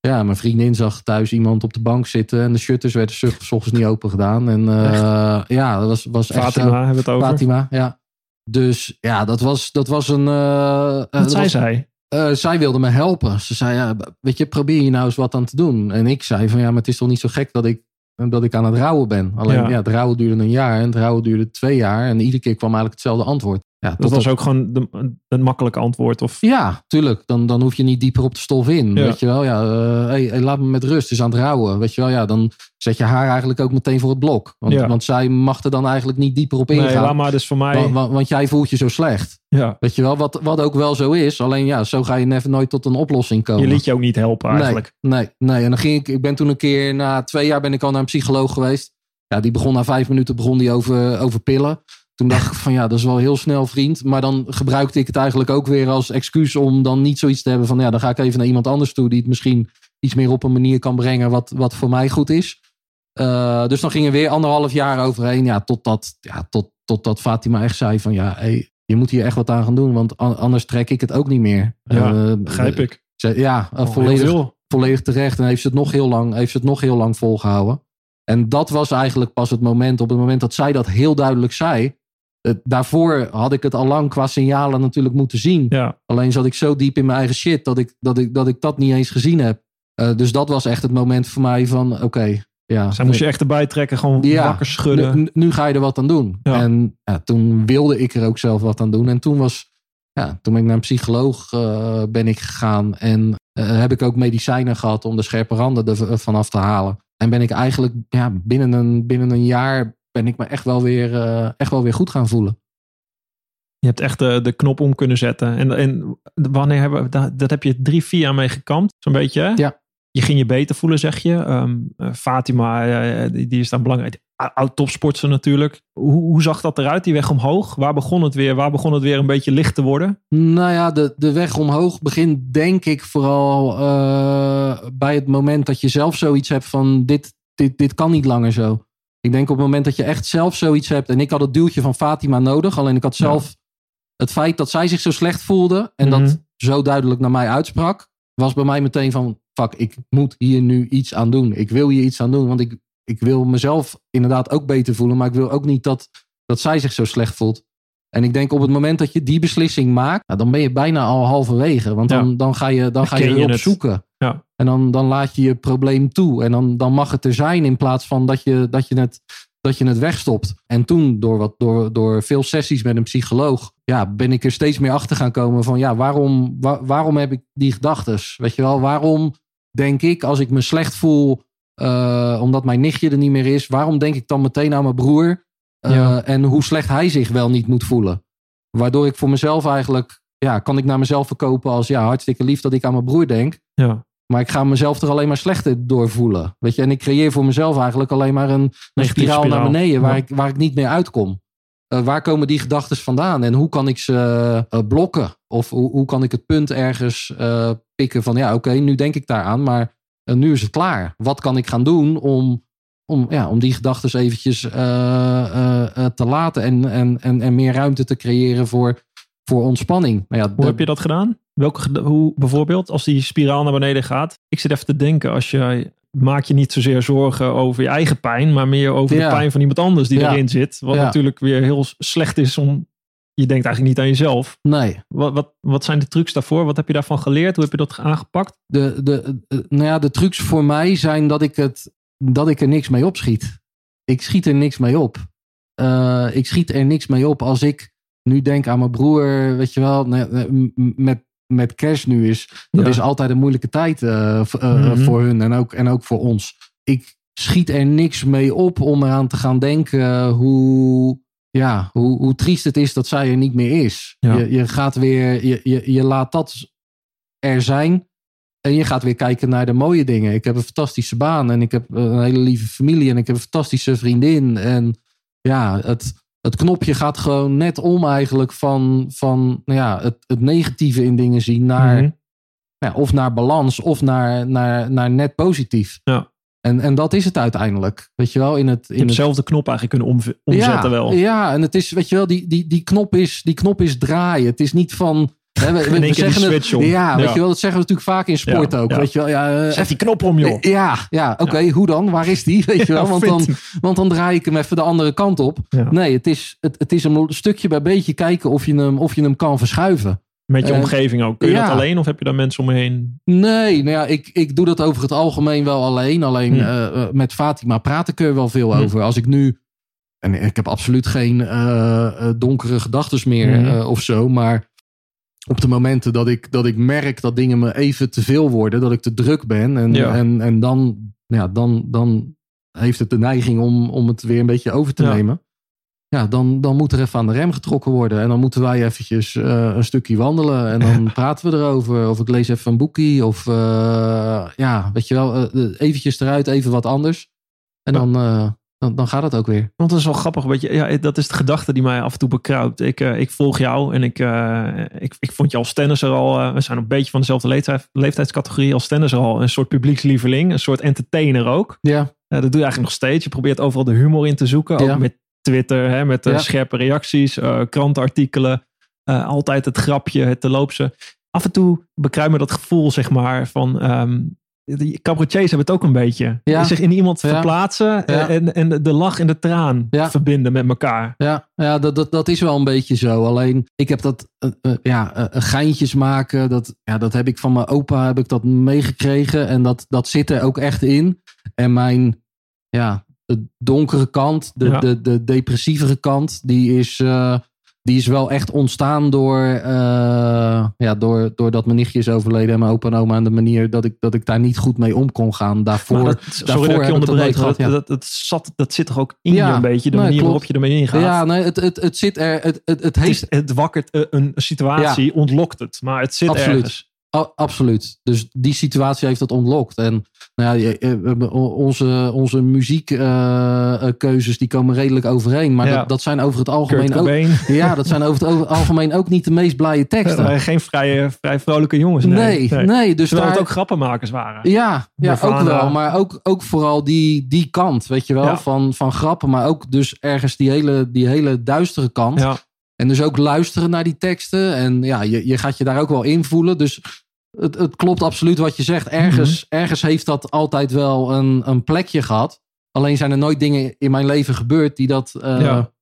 Ja, mijn vriendin zag thuis iemand op de bank zitten. En de shutters werden s ochtends niet open gedaan. En uh, ja, dat was, was Fatima, echt zo. hebben we het over. Fatima, ja. Dus ja, dat was, dat was een. Uh, Wat zei zij? Uh, zij wilde me helpen. Ze zei: ja, Weet je, probeer je nou eens wat aan te doen. En ik zei: van ja, maar het is toch niet zo gek dat ik, dat ik aan het rouwen ben. Alleen ja. ja het rouwen duurde een jaar en het rouwen duurde twee jaar. En iedere keer kwam eigenlijk hetzelfde antwoord. Ja, dat was ook gewoon de, een makkelijk antwoord. Of... Ja, tuurlijk. Dan, dan hoef je niet dieper op de stof in. Ja. Weet je wel, ja, uh, hey, hey, laat me met rust. Is aan het rouwen. Weet je wel, ja, dan zet je haar eigenlijk ook meteen voor het blok. Want, ja. want zij mag er dan eigenlijk niet dieper op ingaan. Nee, laat maar dus voor mij. Want, want, want, jij voelt je zo slecht. Ja. Weet je wel, wat, wat ook wel zo is. Alleen ja, zo ga je never nooit tot een oplossing komen. Je liet je ook niet helpen eigenlijk. Nee, nee, nee. En dan ging ik, ik ben toen een keer, na twee jaar ben ik al naar een psycholoog geweest. Ja, die begon na vijf minuten begon die over, over pillen. Toen dacht ik van ja, dat is wel heel snel vriend. Maar dan gebruikte ik het eigenlijk ook weer als excuus om dan niet zoiets te hebben van ja, dan ga ik even naar iemand anders toe die het misschien iets meer op een manier kan brengen wat, wat voor mij goed is. Uh, dus dan ging er weer anderhalf jaar overheen. Ja, totdat, ja, tot, totdat Fatima echt zei van ja, hey, je moet hier echt wat aan gaan doen. Want anders trek ik het ook niet meer. Ja, uh, begrijp ik. Ze, ja, uh, volledig, volledig terecht. En heeft ze het nog heel lang, heeft ze het nog heel lang volgehouden. En dat was eigenlijk pas het moment, op het moment dat zij dat heel duidelijk zei. Daarvoor had ik het al lang qua signalen natuurlijk moeten zien. Ja. Alleen zat ik zo diep in mijn eigen shit dat ik dat, ik, dat, ik dat niet eens gezien heb. Uh, dus dat was echt het moment voor mij van oké. Okay, ja, Zij moest je echt erbij trekken, gewoon ja, wakker schudden. Nu, nu, ga je er wat aan doen. Ja. En ja, toen wilde ik er ook zelf wat aan doen. En toen was, ja, toen ben ik naar een psycholoog uh, ben ik gegaan. En uh, heb ik ook medicijnen gehad om de scherpe randen ervan af te halen. En ben ik eigenlijk ja, binnen, een, binnen een jaar ben ik me echt wel weer, uh, echt wel weer goed gaan voelen. Je hebt echt de, de knop om kunnen zetten. En, en wanneer hebben we, dat, dat heb je drie, vier jaar mee gekampt, zo'n beetje. Hè? Ja. Je ging je beter voelen, zeg je. Um, uh, Fatima, uh, die, die, is dan belangrijk. Oud topsportster natuurlijk. Hoe, hoe zag dat eruit, die weg omhoog? Waar begon het weer? Waar begon het weer een beetje licht te worden? Nou ja, de, de weg omhoog begint denk ik vooral uh, bij het moment dat je zelf zoiets hebt van dit, dit, dit kan niet langer zo. Ik denk op het moment dat je echt zelf zoiets hebt. En ik had het duwtje van Fatima nodig. Alleen ik had zelf ja. het feit dat zij zich zo slecht voelde. En dat zo duidelijk naar mij uitsprak. Was bij mij meteen van fuck, ik moet hier nu iets aan doen. Ik wil hier iets aan doen. Want ik, ik wil mezelf inderdaad ook beter voelen. Maar ik wil ook niet dat, dat zij zich zo slecht voelt. En ik denk op het moment dat je die beslissing maakt, nou, dan ben je bijna al halverwege. Want dan, Ja. dan ga je, dan ga je je hulp het. zoeken. En dan, dan laat je je probleem toe. En dan, dan mag het er zijn in plaats van dat je, dat je, het, dat je het wegstopt. En toen, door, wat, door, door veel sessies met een psycholoog, ja, ben ik er steeds meer achter gaan komen van ja, waarom, wa- waarom heb ik die gedachtes? Weet je wel, waarom denk ik als ik me slecht voel eh, omdat mijn nichtje er niet meer is, waarom denk ik dan meteen aan mijn broer? Eh, Ja. En hoe slecht hij zich wel niet moet voelen. Waardoor ik voor mezelf eigenlijk, ja, kan ik naar mezelf verkopen als ja, hartstikke lief dat ik aan mijn broer denk. Ja. Maar ik ga mezelf er alleen maar slechter door voelen. Weet je, en ik creëer voor mezelf eigenlijk alleen maar een, een spiraal, naar beneden waar, Ja. ik, waar ik niet meer uitkom. Eh, waar komen die gedachten vandaan en hoe kan ik ze eh, blokken? Of hoe, hoe kan ik het punt ergens eh, pikken van ja, oké, nu denk ik daaraan, maar nu is het klaar. Wat kan ik gaan doen om, om, ja, om die gedachten eventjes te laten en, en, en, en meer ruimte te creëren voor, voor ontspanning? Nou ja, Hoe heb je dat gedaan? Welke, hoe bijvoorbeeld, als die spiraal naar beneden gaat. Ik zit even te denken, als je maak je niet zozeer zorgen over je eigen pijn, maar meer over Ja. de pijn van iemand anders die Ja. erin zit. Wat Ja. natuurlijk weer heel slecht is om. Je denkt eigenlijk niet aan jezelf. Nee, Wat, wat, wat zijn de trucs daarvoor? Wat heb je daarvan geleerd? Hoe heb je dat aangepakt? de, de, de- nou ja, de trucs voor mij zijn dat ik, het, dat ik er niks mee opschiet. Ik schiet er niks mee op. Eh, ik schiet er niks mee op als ik nu denk aan mijn broer, weet je wel, met, met kerst nu is. Dat Ja. is altijd een moeilijke tijd eh, eh, Mhm. voor hun en ook, en ook voor ons. Ik schiet er niks mee op om eraan te gaan denken hoe, ja, hoe, hoe triest het is dat zij er niet meer is. Ja. Je, je gaat weer, je, je, je laat dat er zijn. En je gaat weer kijken naar de mooie dingen. Ik heb een fantastische baan en ik heb een hele lieve familie en ik heb een fantastische vriendin. En ja, het, het knopje gaat gewoon net om eigenlijk van, van nou ja, het, het negatieve in dingen zien naar, Mhm. ja, of naar balans of naar, naar, naar net positief. Ja. En, en dat is het uiteindelijk. Weet je wel, in het, in hebt het, zelf de knop eigenlijk kunnen omzetten ja, wel. Ja, en het is, weet je wel, die, die, die, knop, is, die knop is draaien. Het is niet van. Hè, we, zeggen het, ja, weet je wel, dat zeggen we natuurlijk vaak in sport Ja, ook. ja. Weet je wel, ja, eh, Zet die knop om, joh. ja, ja oké, hoe dan? Waar is die? Weet je wel? Want dan, want dan draai ik hem even de andere kant op. Nee, het is, het, het is een stukje bij beetje kijken of je hem, of je hem kan verschuiven. Met je omgeving ook. Kun je dat alleen of heb je daar mensen om je heen? Nee, nou ja, ik, ik doe dat over het algemeen wel alleen. Alleen eh, met Fatima praat ik er wel veel Hmm. over. Als ik nu. En ik heb absoluut geen donkere gedachten meer eh, of zo. Maar op de momenten dat ik, dat ik merk dat dingen me even te veel worden, dat ik te druk ben. En, Ja. en, en dan, ja, dan, dan heeft het de neiging om, om het weer een beetje over te Ja. nemen. Ja, dan, dan moet er even aan de rem getrokken worden. En dan moeten wij eventjes eh, een stukje wandelen. En dan praten we erover. Of ik lees even een boekie. Of eh, ja, weet je wel, eh, eventjes eruit, even wat anders. En dan, dan, dan gaat het ook weer. Want dat is wel grappig. Weet je, ja, dat is de gedachte die mij af en toe bekruipt. Ik, eh, ik volg jou en ik, eh, ik, ik vond je als tennisser al. eh, we zijn een beetje van dezelfde leeftijd, leeftijdscategorie. Als tennisser al een soort publiekslieveling. Een soort entertainer ook. Ja, Eh, dat doe je eigenlijk nog steeds. Je probeert overal de humor in te zoeken. Ook Ja. met Twitter, hè, met eh, Ja. scherpe reacties, eh, krantenartikelen. eh, altijd het grapje, het te loopse. Af en toe bekruipt me dat gevoel, zeg maar, van... ehm die cabaretiers hebben het ook een beetje. Ja. Zich in iemand Ja. verplaatsen Ja. en, en de lach en de traan verbinden met elkaar. ja, ja dat, dat, dat is wel een beetje zo. Alleen, ik heb dat, eh, eh, ja, eh, geintjes maken. Dat, ja, dat heb ik van mijn opa heb ik dat meegekregen. En dat, dat zit er ook echt in. En mijn, ja, de donkere kant, de, de, de depressievere kant, die is, die is wel echt ontstaan door, eh, ja, door, doordat mijn nichtje is overleden en mijn opa en oma. En de manier dat ik, dat ik daar niet goed mee om kon gaan. Daarvoor, dat, daarvoor sorry dat ik je dat onderbreek. Dat, ja. dat, dat, zat, dat zit toch ook in Ja. je een beetje. De Nee, manier klopt. waarop je ermee ingaat. ja, nee, het, het, het zit er. Het, het, het het, heeft is, het wakkert eh, een situatie, ontlokt het. Maar het zit Absoluut. ergens. Absoluut. Dus die situatie heeft dat ontlokt. En nou ja, onze, onze muziekkeuzes die komen redelijk overeen. Maar Ja. dat, dat zijn over het algemeen ook. Ja, dat zijn over het algemeen ook niet de meest blije teksten. geen vrije, vrij vrolijke jongens. Nee, nee, dus Terwijl het daar, ook grappenmakers waren. ja, ja ook wel. Maar ook, ook vooral die, die kant, weet je wel, van, van grappen. Maar ook dus ergens die hele, die hele duistere kant. En dus ook luisteren naar die teksten. En ja, je, je gaat je daar ook wel in voelen. Dus het, het klopt absoluut wat je zegt. Ergens, Mhm. ergens heeft dat altijd wel een, een plekje gehad. Alleen zijn er nooit dingen in mijn leven gebeurd die dat, uh, ja.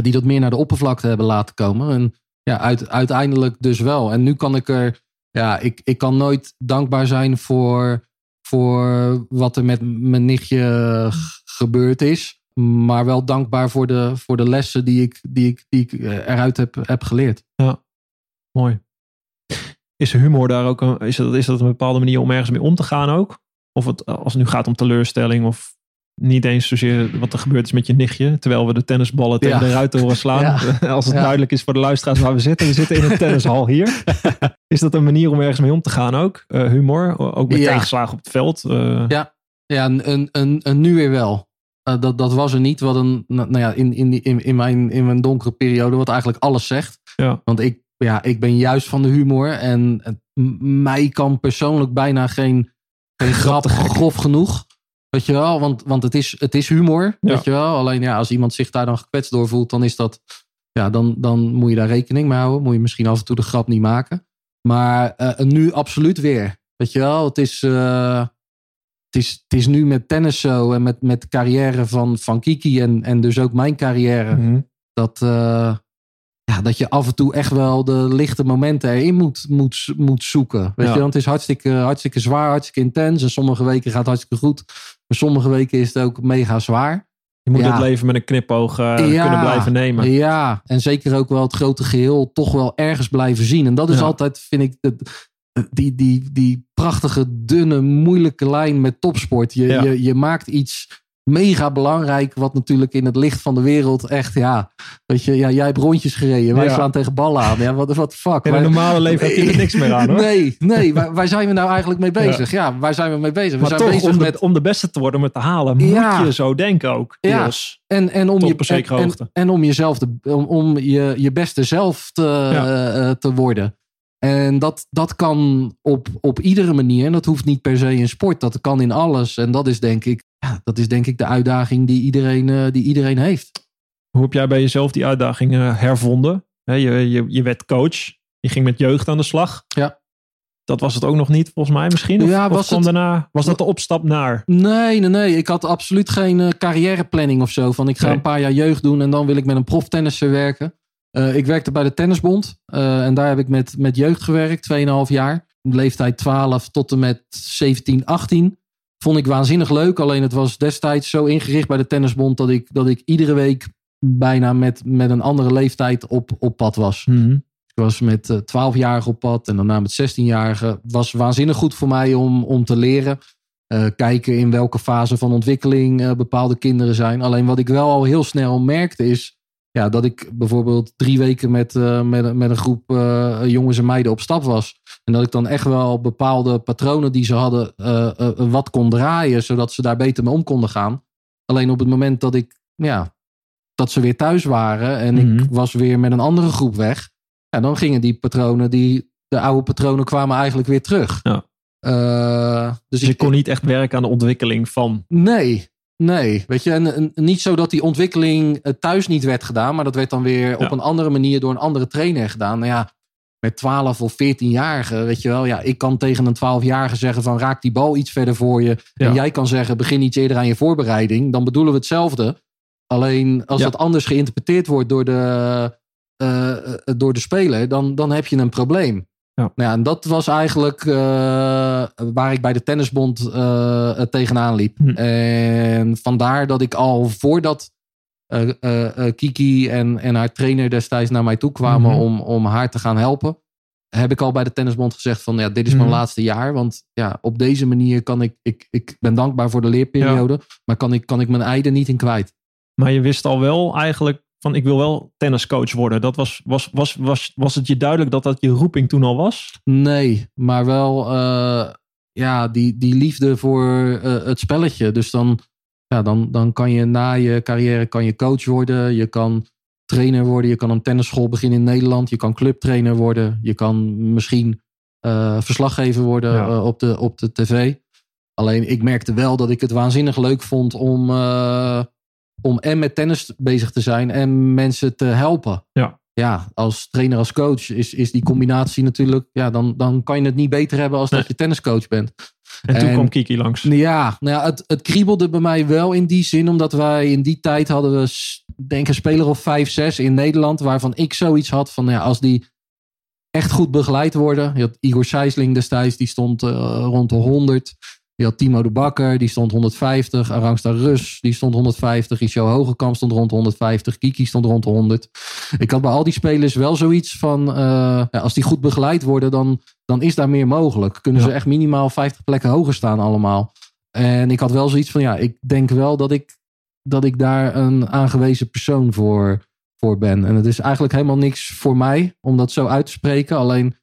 die dat meer naar de oppervlakte hebben laten komen. En ja, uit, uiteindelijk dus wel. En nu kan ik er, ja, ik, ik kan nooit dankbaar zijn voor, voor wat er met mijn nichtje gebeurd is. Maar wel dankbaar voor de, voor de lessen die ik, die ik, die ik eruit heb, heb geleerd. Ja, mooi. Is humor daar ook een, is dat, is dat een bepaalde manier om ergens mee om te gaan ook? Of het, als het nu gaat om teleurstelling of niet eens zozeer wat er gebeurd is met je nichtje. Terwijl we de tennisballen tegen de ruiten horen slaan. Als het duidelijk is voor de luisteraars waar we zitten. We zitten in een tennishal hier. is dat een manier om ergens mee om te gaan ook? Uh, humor? Ook met tegenslagen op het veld? Uh... Ja, ja een, een, een, nu weer wel. Uh, dat, dat was er niet. Wat een, nou ja, in, in, in, in, mijn, in mijn donkere periode, wat eigenlijk alles zegt. Ja. Want ik, ja, ik ben juist van de humor. En mij kan persoonlijk bijna geen, geen grap grof genoeg. Weet je wel, want, want het, is, het is humor. Weet je wel. Alleen ja, als iemand zich daar dan gekwetst door voelt, dan is dat. Ja, dan, dan moet je daar rekening mee houden. Moet je misschien af en toe de grap niet maken. Maar uh, nu absoluut weer. Weet je wel, het is. Uh, het is, het is nu met tennis zo en met, met de carrière van, van Kiki en, en dus ook mijn carrière. Mm -hmm. Dat, uh, ja, dat je af en toe echt wel de lichte momenten erin moet, moet, moet zoeken. Weet ja. je, want het is hartstikke, hartstikke zwaar, hartstikke intens. En sommige weken gaat het hartstikke goed. Maar sommige weken is het ook mega zwaar. Je moet ja. het leven met een knipoog uh, ja, kunnen blijven nemen. Ja, en zeker ook wel het grote geheel toch wel ergens blijven zien. En dat is altijd, vind ik, die, die, die prachtige, dunne, moeilijke lijn met topsport. Je, je, je maakt iets mega belangrijk. Wat natuurlijk in het licht van de wereld echt, ja. Weet je, ja, jij hebt rondjes gereden. Wij ja. slaan tegen ballen aan. Ja, wat de fuck. In een normale leven heb je er niks meer aan hoor. Nee, nee. waar, waar, zijn we nou eigenlijk mee bezig? Ja, ja waar zijn we mee bezig? We maar zijn toch, bezig om de, met... om de beste te worden, om het te halen, moet je zo denken ook. Deels. Ja. En, en, om je, en. En, en om jezelf te, om, om je, je beste zelf te, uh, te worden. En dat, dat kan op, op iedere manier. En dat hoeft niet per se in sport. Dat kan in alles. En dat is denk ik, ja, dat is denk ik de uitdaging die iedereen, uh, die iedereen heeft. Hoe heb jij bij jezelf die uitdaging uh, hervonden? He, je, je, je werd coach. Je ging met jeugd aan de slag. Ja. Dat was het ook nog niet, volgens mij misschien? Of, ja, was, het, daarna, was dat de opstap naar? Nee, nee, nee. Ik had absoluut geen uh, carrièreplanning of zo. Van ik ga Nee. een paar jaar jeugd doen en dan wil ik met een proftennisser werken. Uh, ik werkte bij de Tennisbond. Uh, en daar heb ik met, met jeugd gewerkt, 2,5 jaar. Leeftijd 12 tot en met 17, 18. Vond ik waanzinnig leuk. Alleen het was destijds zo ingericht bij de Tennisbond... dat ik, dat ik iedere week bijna met, met een andere leeftijd op, op pad was. Mm -hmm. Ik was met uh, 12-jarigen op pad en daarna met 16-jarigen. was waanzinnig goed voor mij om, om te leren. Uh, kijken in welke fase van ontwikkeling uh, bepaalde kinderen zijn. Alleen wat ik wel al heel snel merkte is ja, dat ik bijvoorbeeld drie weken met, uh, met, met een groep uh, jongens en meiden op stap was. En dat ik dan echt wel bepaalde patronen die ze hadden uh, wat kon draaien, zodat ze daar beter mee om konden gaan. Alleen op het moment dat ik, ja, dat ze weer thuis waren en mm-hmm. ik was weer met een andere groep weg. Ja, dan gingen die patronen, die, de oude patronen kwamen eigenlijk weer terug. Ja. dus, dus je ik, kon niet echt werken aan de ontwikkeling van. Nee, Nee, weet je, en, en, niet zo dat die ontwikkeling thuis niet werd gedaan, maar dat werd dan weer ja. op een andere manier door een andere trainer gedaan. Nou ja, met 12 of 14-jarigen, weet je wel, ja, ik kan tegen een 12-jarige zeggen van raak die bal iets verder voor je. Ja. En jij kan zeggen begin iets eerder aan je voorbereiding. Dan bedoelen we hetzelfde. Alleen als ja. dat anders geïnterpreteerd wordt door de, uh, door de speler, dan, dan heb je een probleem. Ja. Nou ja, en dat was eigenlijk uh, waar ik bij de tennisbond uh, tegenaan liep. Hm. En vandaar dat ik al voordat uh, Kiki en, en haar trainer destijds naar mij toe kwamen -hmm. om, om haar te gaan helpen, heb ik al bij de tennisbond gezegd van ja, dit is mijn Mhm. laatste jaar. Want ja, op deze manier kan ik, ik, ik ben dankbaar voor de leerperiode, maar kan ik, kan ik mijn eiden niet in kwijt. Maar je wist al wel eigenlijk van ik wil wel tenniscoach worden. Dat was, was, was, was, was het je duidelijk dat dat je roeping toen al was? Nee, maar wel uh, ja, die, die liefde voor uh, het spelletje. Dus dan, ja, dan, dan kan je na je carrière kan je coach worden. Je kan trainer worden. Je kan een tennisschool beginnen in Nederland. Je kan clubtrainer worden. Je kan misschien uh, verslaggever worden Ja. op, de, op de tv. Alleen ik merkte wel dat ik het waanzinnig leuk vond om, om en met tennis bezig te zijn en mensen te helpen. Ja. Ja, als trainer, als coach is, is die combinatie natuurlijk, ja, dan, dan kan je het niet beter hebben als Nee. dat je tenniscoach bent. En toen kwam Kiki langs. Ja, nou ja het, het kriebelde bij mij wel in die zin. Omdat wij in die tijd hadden we, denk ik, een speler of vijf, zes in Nederland. Waarvan ik zoiets had van, ja, als die echt goed begeleid worden. Je had Igor Sijsling destijds, die stond uh, rond de 100. Je had Timo de Bakker, die stond 150. Arangsta Rus, die stond 150. Isjo Hogekamp stond rond de 150. Kiki stond rond de 100. Ik had bij al die spelers wel zoiets van... Uh, ja, als die goed begeleid worden, dan, dan is daar meer mogelijk. Kunnen ja. ze echt minimaal 50 plekken hoger staan allemaal. En ik had wel zoiets van... Ja, ik denk wel dat ik, dat ik daar een aangewezen persoon voor, voor ben. En het is eigenlijk helemaal niks voor mij om dat zo uit te spreken. Alleen,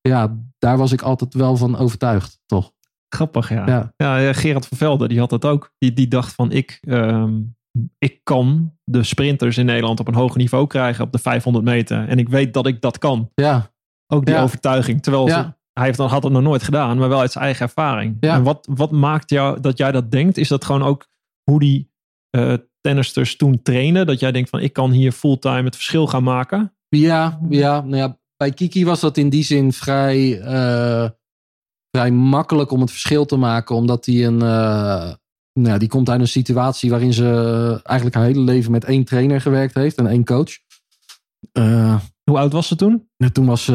ja, daar was ik altijd wel van overtuigd, toch? Grappig, ja. ja. ja. Gerard van Velde, die had dat ook. Die, die dacht van, ik, um, ik kan de sprinters in Nederland op een hoger niveau krijgen op de 500 meter. En ik weet dat ik dat kan. Ja. Ook die overtuiging. Terwijl ze, hij heeft, had het nog nooit gedaan, maar wel uit zijn eigen ervaring. En wat, wat maakt jou dat jij dat denkt? Is dat gewoon ook hoe die uh, tennisters toen trainen? Dat jij denkt van, ik kan hier fulltime het verschil gaan maken? Ja, ja, nou ja. Bij Kiki was dat in die zin vrij... Uh vrij makkelijk om het verschil te maken. Omdat hij een. Uh, nou, die komt uit een situatie waarin ze eigenlijk haar hele leven met één trainer gewerkt heeft en één coach. Uh, Hoe oud was ze toen? toen was ze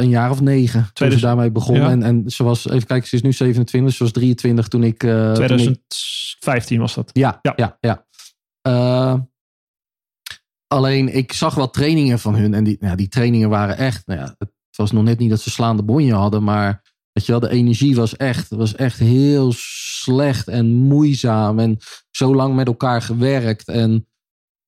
een jaar of negen. Toen ze daarmee begon. En, en ze was, even kijken, ze is nu 27. Ze was 23 toen ik. Uh, 2015 was dat. Ja, ja, ja. ja. alleen ik zag wat trainingen van hun. En die, nou, die trainingen waren echt. Nou ja, het was nog net niet dat ze slaande bonje hadden. Maar Weet je wel, de energie was echt, was echt heel slecht en moeizaam. En zo lang met elkaar gewerkt. En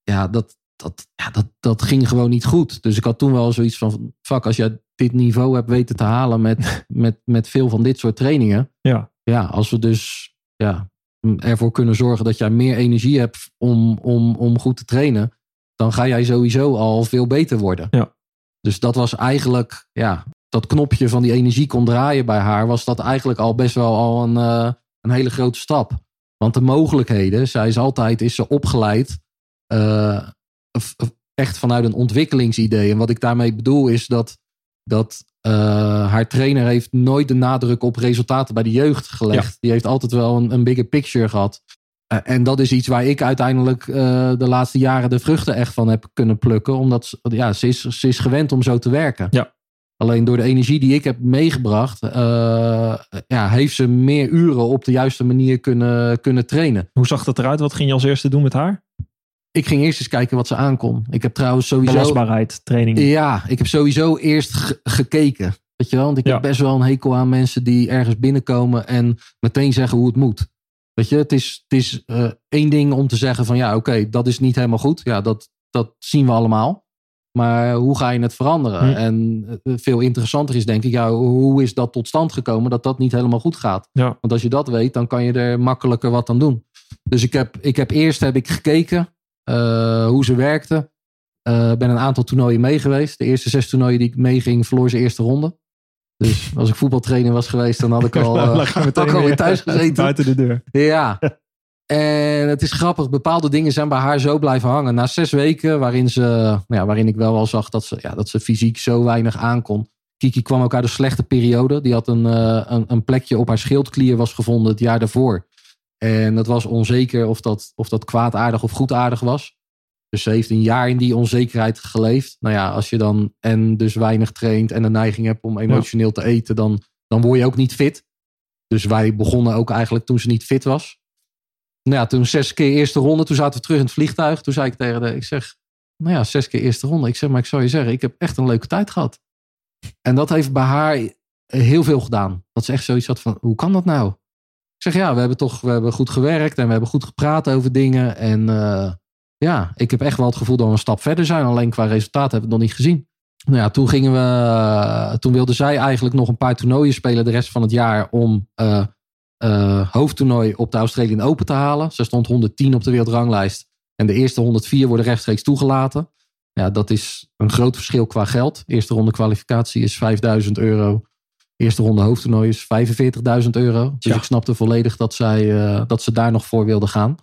ja, dat, dat, ja, dat, dat ging gewoon niet goed. Dus ik had toen wel zoiets van: fuck, als jij dit niveau hebt weten te halen met, met, met veel van dit soort trainingen. Ja. Ja, als we dus ja, ervoor kunnen zorgen dat jij meer energie hebt om, om, om goed te trainen. Dan ga jij sowieso al veel beter worden. Ja. Dus dat was eigenlijk ja, dat knopje van die energie kon draaien bij haar, was dat eigenlijk al best wel al een, uh, een hele grote stap. Want de mogelijkheden, zij is altijd is ze opgeleid, uh, echt vanuit een ontwikkelingsidee. En wat ik daarmee bedoel is dat, dat uh, haar trainer heeft nooit de nadruk op resultaten bij de jeugd gelegd. Die heeft altijd wel een, een bigger picture gehad. en dat is iets waar ik uiteindelijk de laatste jaren de vruchten echt van heb kunnen plukken. Omdat ja, ze, is, ze is gewend om zo te werken. Ja. Alleen door de energie die ik heb meegebracht, uh, ja, heeft ze meer uren op de juiste manier kunnen, kunnen trainen. Hoe zag dat eruit? Wat ging je als eerste doen met haar? Ik ging eerst eens kijken wat ze aankon. Ik heb trouwens sowieso. Belastbaarheid, training. Ja, ik heb sowieso eerst gekeken. Weet je wel? Want ik heb best wel een hekel aan mensen die ergens binnenkomen en meteen zeggen hoe het moet. Weet je, het is, het is uh, één ding om te zeggen van ja, oké, dat is niet helemaal goed. Ja, dat, dat zien we allemaal. Maar hoe ga je het veranderen? Hm. En eh, veel interessanter is denk ik, ja, hoe is dat tot stand gekomen dat dat niet helemaal goed gaat? Ja. Want als je dat weet, dan kan je er makkelijker wat aan doen. Dus ik heb, ik heb eerst heb ik gekeken uh, hoe ze werkte. Uh, ben een aantal toernooien mee geweest. De eerste zes toernooien die ik meeging, verloor ze eerste ronde. Dus als ik voetbaltrainer was geweest, dan had ik al, uh, had ik al weer thuis gezeten. Buiten de deur. Ja. En het is grappig, bepaalde dingen zijn bij haar zo blijven hangen. Na zes weken, waarin, ze, nou ja, waarin ik wel wel zag dat ze, ja, dat ze fysiek zo weinig aankon. Kiki kwam ook uit een slechte periode. Die had een, uh, een, een, plekje op haar schildklier was gevonden het jaar daarvoor. En dat was onzeker of dat, of dat kwaadaardig of goedaardig was. Dus ze heeft een jaar in die onzekerheid geleefd. Nou ja, als je dan en dus weinig traint en de neiging hebt om emotioneel te eten, dan, dan word je ook niet fit. Dus wij begonnen ook eigenlijk toen ze niet fit was. Nou ja, toen zes keer eerste ronde. Toen zaten we terug in het vliegtuig. Toen zei ik tegen de, ik zeg, nou ja, zes keer eerste ronde. Ik zeg, maar ik zou je zeggen, ik heb echt een leuke tijd gehad. En dat heeft bij haar heel veel gedaan. Dat ze echt zoiets had van, hoe kan dat nou? Ik zeg, ja, we hebben toch we hebben goed gewerkt en we hebben goed gepraat over dingen. En uh, ja, ik heb echt wel het gevoel dat we een stap verder zijn. Alleen qua resultaat hebben we het nog niet gezien. Nou ja, toen gingen we, toen wilde zij eigenlijk nog een paar toernooien spelen de rest van het jaar om uh, uh, hoofdtoernooi op de Australian Open te halen. Ze stond 110 op de wereldranglijst. En de eerste 104 worden rechtstreeks toegelaten. Ja, dat is een groot verschil qua geld. Eerste ronde kwalificatie is 5000 euro. Eerste ronde hoofdtoernooi is 45.000 euro. Dus ik snapte volledig dat, zij, uh, dat ze daar nog voor wilde gaan.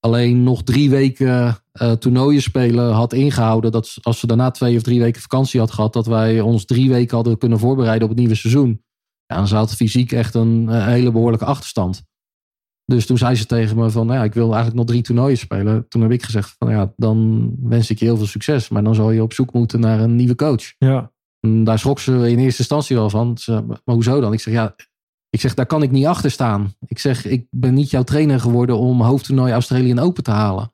Alleen nog drie weken uh, toernooien spelen had ingehouden. Dat als ze daarna twee of drie weken vakantie had gehad, dat wij ons drie weken hadden kunnen voorbereiden op het nieuwe seizoen. Ja, dan had fysiek echt een, hele behoorlijke achterstand. Dus toen zei ze tegen me van, nou ja, ik wil eigenlijk nog drie toernooien spelen. Toen heb ik gezegd van, ja, dan wens ik je heel veel succes. Maar dan zal je op zoek moeten naar een nieuwe coach. Ja. En daar schrok ze in eerste instantie wel van. Ze, maar hoezo dan? Ik zeg, ja, ik zeg, daar kan ik niet achter staan. Ik zeg, ik ben niet jouw trainer geworden om hoofdtoernooi Australian Open te halen.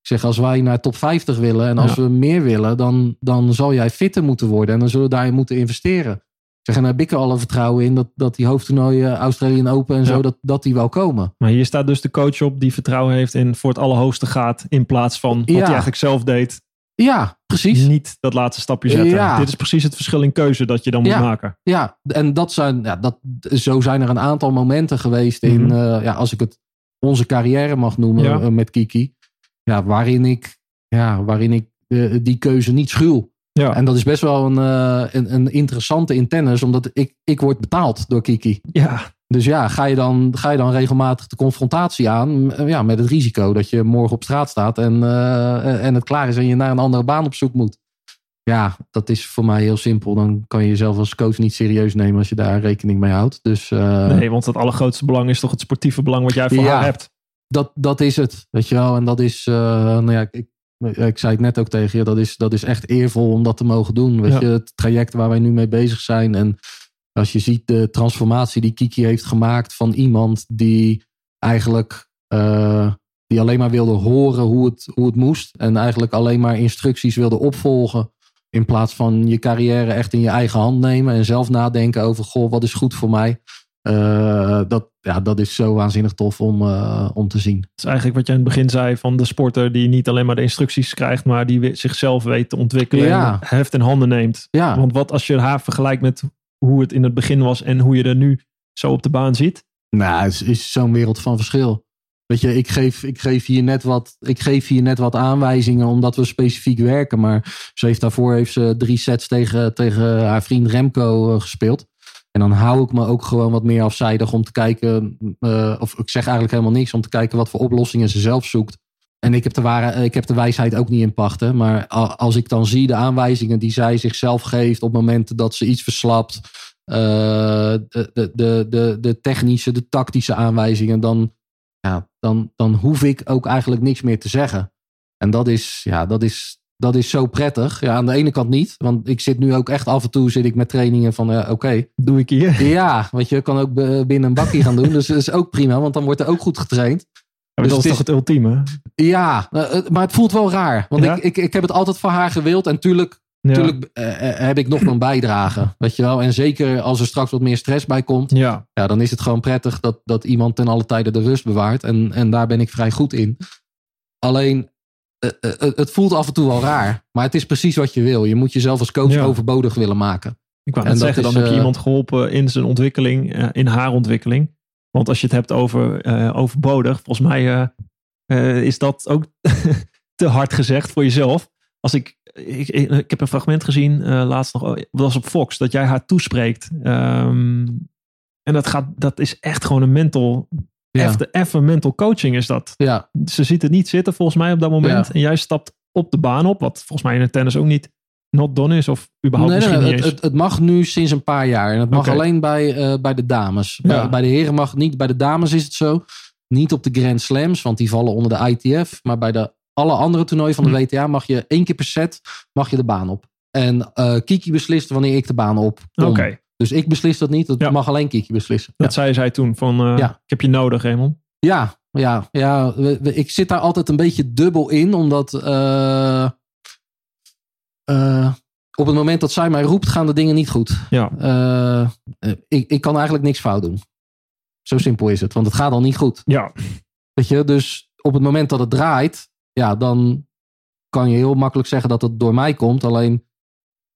Ik zeg, als wij naar top 50 willen en als we meer willen, dan, dan zal jij fitter moeten worden. En dan zullen we daarin moeten investeren. Zeg, en daar heb ik er alle vertrouwen in dat, dat die hoofdtoernooien Australian Open en zo, dat, dat die wel komen. Maar hier staat dus de coach op die vertrouwen heeft in voor het allerhoogste gaat. In plaats van wat hij eigenlijk zelf deed. Ja, precies. Niet dat laatste stapje zetten. Ja. Dit is precies het verschil in keuze dat je dan moet maken. Ja, en dat zijn, ja, dat, zo zijn er een aantal momenten geweest in, mhm. eh, ja, als ik het onze carrière mag noemen eh, met Kiki. Ja, waarin ik, ja, waarin ik uh, die keuze niet schuw. Ja. En dat is best wel een, een, een, interessante in tennis, omdat ik, ik word betaald door Kiki. Ja. Dus ja, ga je, dan, ga je dan regelmatig de confrontatie aan ja, met het risico dat je morgen op straat staat en, uh, en het klaar is en je naar een andere baan op zoek moet. Ja, dat is voor mij heel simpel. Dan kan je jezelf als coach niet serieus nemen als je daar rekening mee houdt. Dus, uh, nee, want het allergrootste belang is toch het sportieve belang wat jij voor ja, haar hebt. Dat, dat is het, weet je wel. En dat is, uh, nou ja, ik, ik zei het net ook tegen je, dat is, dat is echt eervol om dat te mogen doen. Weet je, het traject waar wij nu mee bezig zijn en als je ziet de transformatie die Kiki heeft gemaakt van iemand die eigenlijk uh, die alleen maar wilde horen hoe het, hoe het moest. En eigenlijk alleen maar instructies wilde opvolgen. In plaats van je carrière echt in je eigen hand nemen. En zelf nadenken over, goh, wat is goed voor mij. Uh, dat, ja, dat is zo waanzinnig tof om, uh, om te zien. Het is eigenlijk wat je in het begin zei van de sporter die niet alleen maar de instructies krijgt, maar die zichzelf weet te ontwikkelen ja. en heft in handen neemt. Ja. Want wat als je haar vergelijkt met hoe het in het begin was en hoe je er nu zo op de baan ziet? Nou, het is, zo'n wereld van verschil. Weet je, ik geef, ik, geef hier net wat, ik geef hier net wat aanwijzingen omdat we specifiek werken. Maar ze heeft daarvoor heeft ze drie sets tegen, tegen haar vriend Remco eh, gespeeld. En dan hou ik me ook gewoon wat meer afzijdig om te kijken. Uh, of ik zeg eigenlijk helemaal niks om te kijken wat voor oplossingen ze zelf zoekt. En ik heb de, ware, ik heb de wijsheid ook niet in pachten. Maar als ik dan zie de aanwijzingen die zij zichzelf geeft op momenten dat ze iets verslapt. Uh, de, de, de, de technische, de tactische aanwijzingen. Dan, ja, dan, dan hoef ik ook eigenlijk niks meer te zeggen. En dat is, ja, dat is, dat is zo prettig. Ja, aan de ene kant niet. Want ik zit nu ook echt af en toe zit ik met trainingen van uh, oké. Doe ik hier? Ja, want je kan ook binnen een bakje gaan doen. Dus dat is ook prima, want dan wordt er ook goed getraind dus dat is toch het ultieme? Ja, eh, eh, maar het voelt wel raar. Want ik, ik, ik heb het altijd van haar gewild. En tuurlijk, tuurlijk heb ik nog mijn bijdrage. Weet je wel? En zeker als er straks wat meer stress bij komt. Ja. Ja, dan is het gewoon prettig dat, dat iemand ten alle tijde de rust bewaart. En, en daar ben ik vrij goed in. Alleen, het voelt af en toe wel raar. Maar het is precies wat je wil. Je moet jezelf als coach overbodig willen maken. Ik wou net zeggen, dan heb je iemand geholpen in zijn ontwikkeling, in haar ontwikkeling. Want als je het hebt over uh, overbodig, volgens mij uh, uh, is dat ook te hard gezegd voor jezelf. Als ik, ik, ik, heb een fragment gezien, laatst nog, oh, dat was op Fox, dat jij haar toespreekt. Um, en dat, gaat, dat is echt gewoon een mental, ja. even mental coaching is dat. Ja. Ze ziet het niet zitten volgens mij op dat moment. En jij stapt op de baan op, wat volgens mij in het tennis ook niet not done is? Of überhaupt nee, misschien nee, het, het, mag nu sinds een paar jaar. En het mag alleen bij, uh, bij de dames. Bij, bij, de heren mag het niet. Bij de dames is het zo. Niet op de Grand Slams, want die vallen onder de ITF. Maar bij de, alle andere toernooien van de hm. WTA mag je één keer per set mag je de baan op. En uh, Kiki beslist wanneer ik de baan op Oké. Dus ik beslis dat niet. Dat ja. mag alleen Kiki beslissen. Dat zei zij toen. Van, uh, ja. Ik heb je nodig, Raymond. Ja, ja, ja. ik zit daar altijd een beetje dubbel in. Omdat... Uh, op het moment dat zij mij roept, gaan de dingen niet goed. Ja. Ik, ik kan eigenlijk niks fout doen. Zo simpel is het, want het gaat al niet goed. Ja. Weet je, dus op het moment dat het draait, ja, dan kan je heel makkelijk zeggen dat het door mij komt. Alleen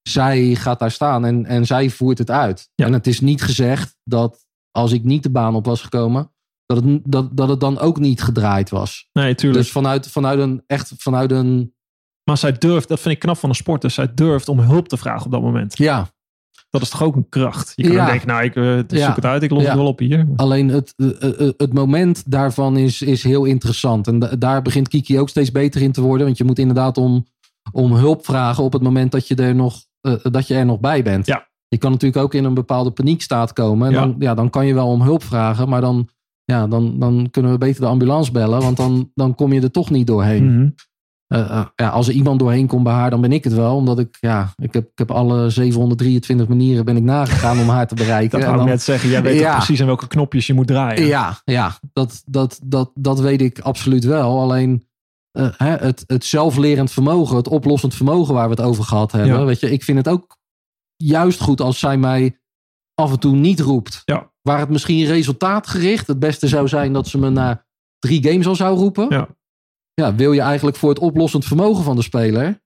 zij gaat daar staan en, en zij voert het uit. Ja. En het is niet gezegd dat als ik niet de baan op was gekomen, dat het, dat, dat het dan ook niet gedraaid was. Nee, tuurlijk. Dus vanuit, vanuit een echt vanuit een maar zij durft, dat vind ik knap van een sporter, zij durft om hulp te vragen op dat moment. Ja. Dat is toch ook een kracht? Je kan ja. denken, nou, ik uh, zoek het uit, ik los het wel op hier. Alleen het, uh, het moment daarvan is, is heel interessant. En daar begint Kiki ook steeds beter in te worden. Want je moet inderdaad om, om hulp vragen op het moment dat je er nog, dat je er nog bij bent. Ja. je kan natuurlijk ook in een bepaalde paniekstaat komen. En Ja. Dan, ja, dan kan je wel om hulp vragen, maar dan, ja, dan, dan kunnen we beter de ambulance bellen, want dan, dan kom je er toch niet doorheen. Mhm. Eh, eh, ja, als er iemand doorheen komt bij haar, dan ben ik het wel. Omdat ik, ja, ik heb, ik heb alle 723 manieren ben ik nagegaan om haar te bereiken. Dat wou ik net zeggen. Jij weet Ja. precies aan welke knopjes je moet draaien. ja, ja dat, dat, dat, dat weet ik absoluut wel. Alleen eh, het, het zelflerend vermogen, het oplossend vermogen waar we het over gehad hebben. Ja. Weet je, ik vind het ook juist goed als zij mij af en toe niet roept. Ja. Waar het misschien resultaatgericht het beste zou zijn dat ze me na drie games al zou roepen. Ja. Ja, wil je eigenlijk voor het oplossend vermogen van de speler,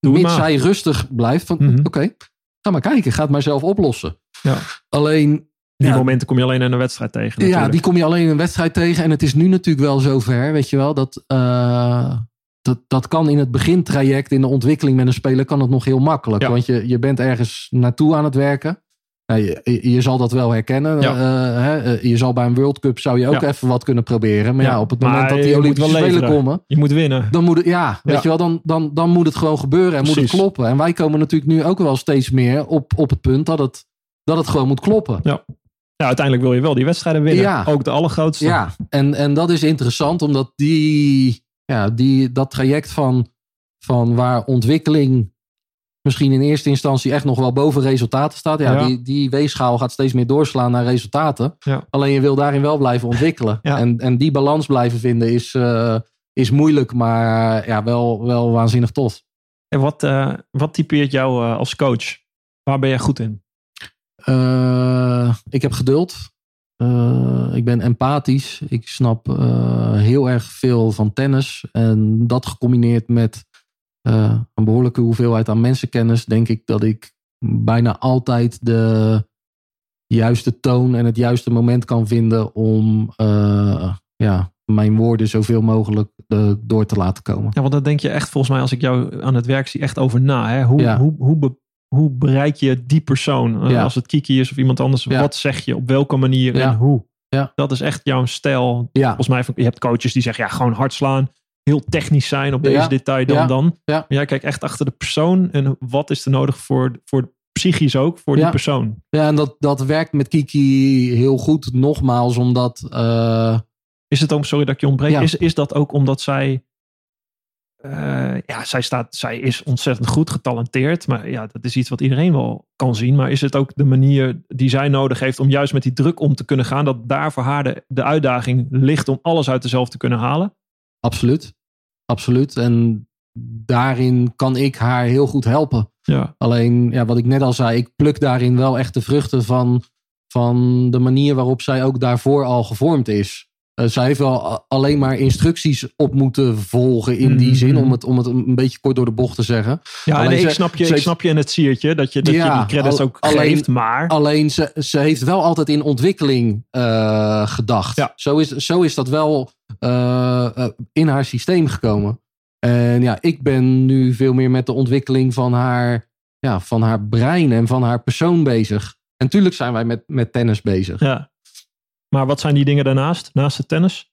mits zij rustig blijft, van Mhm. oké, ga maar kijken, ga het maar zelf oplossen. Ja. Alleen Die Ja. momenten kom je alleen in een wedstrijd tegen. ja, die kom je alleen in een wedstrijd tegen. En het is nu natuurlijk wel zover, weet je wel, dat, eh, dat, dat kan in het begintraject, in de ontwikkeling met een speler, kan het nog heel makkelijk. Ja. Want je, je bent ergens naartoe aan het werken. Ja, je, je- zal dat wel herkennen. Ja. Eh, hè, eh, je zal bij een World Cup zou je ook Ja. even wat kunnen proberen. Maar ja, Ja, op het maar moment dat die Olympische Spelen leveren. komen, Je moet winnen. dan moet het, ja, weet je wel, dan, dan, dan moet het gewoon gebeuren en moet het kloppen. En wij komen natuurlijk nu ook wel steeds meer op, op het punt dat het, dat het gewoon moet kloppen. Ja, uiteindelijk wil je wel die wedstrijden winnen. Ja. Ook de allergrootste. Ja, en, en dat is interessant, omdat die, ja, die, dat traject van, van waar ontwikkeling misschien in eerste instantie echt nog wel boven resultaten staat. Ja, Ja. Die, die weegschaal gaat steeds meer doorslaan naar resultaten. Ja. Alleen je wil daarin wel blijven ontwikkelen. Ja. En, en die balans blijven vinden is, eh, is moeilijk, maar ja, wel, wel waanzinnig tof. En wat, eh, wat typeert jou eh, als coach? Waar ben jij goed in? Eh, ik heb geduld. Eh, ik ben empathisch. Ik snap eh, heel erg veel van tennis. En dat gecombineerd met een behoorlijke hoeveelheid aan mensenkennis, denk ik dat ik bijna altijd de juiste toon en het juiste moment kan vinden om ja, mijn woorden zoveel mogelijk door te laten komen. Ja, want daar denk je echt volgens mij als ik jou aan het werk zie echt over na. Hè? Hoe, Ja. hoe, hoe, hoe bereik je die persoon? Eh, Ja. Als het Kiki is of iemand anders. Ja. Wat zeg je? Op welke manier Ja. en hoe? Ja. Dat is echt jouw stijl. Ja, Volgens mij, je hebt coaches die zeggen ja, gewoon hard slaan. Heel technisch zijn op deze detail dan dan. Ja. Maar jij kijkt echt achter de persoon. En wat is er nodig voor, voor psychisch ook, voor die persoon? ja en dat, dat werkt met Kiki heel goed. Nogmaals, omdat... eh, Is het ook, sorry dat ik je ontbreek, is, is dat ook omdat zij, eh, ja, zij, staat, zij is ontzettend goed getalenteerd, maar ja, dat is iets wat iedereen wel kan zien. Maar is het ook de manier die zij nodig heeft om juist met die druk om te kunnen gaan, dat daar voor haar de, de uitdaging ligt om alles uit zichzelf te kunnen halen? Absoluut. Absoluut. En daarin kan ik haar heel goed helpen. Ja, Alleen, ja, wat ik net al zei, ik pluk daarin wel echt de vruchten van, van de manier waarop zij ook daarvoor al gevormd is. Eh, zij heeft wel alleen maar instructies op moeten volgen in die Mhm. zin, om het, om het een beetje kort door de bocht te zeggen. ja Alleen en ik ze- snap, je, ik heeft- snap je in het siertje dat je, dat je die credits ook alleen- geeft, maar Alleen ze, ze heeft wel altijd in ontwikkeling eh, gedacht. Ja. Zo, is, zo is dat wel eh, in haar systeem gekomen. En ja, ik ben nu veel meer met de ontwikkeling van haar, ja, van haar brein en van haar persoon bezig. En tuurlijk zijn wij met, met tennis bezig. ja. Maar wat zijn die dingen daarnaast, naast het tennis,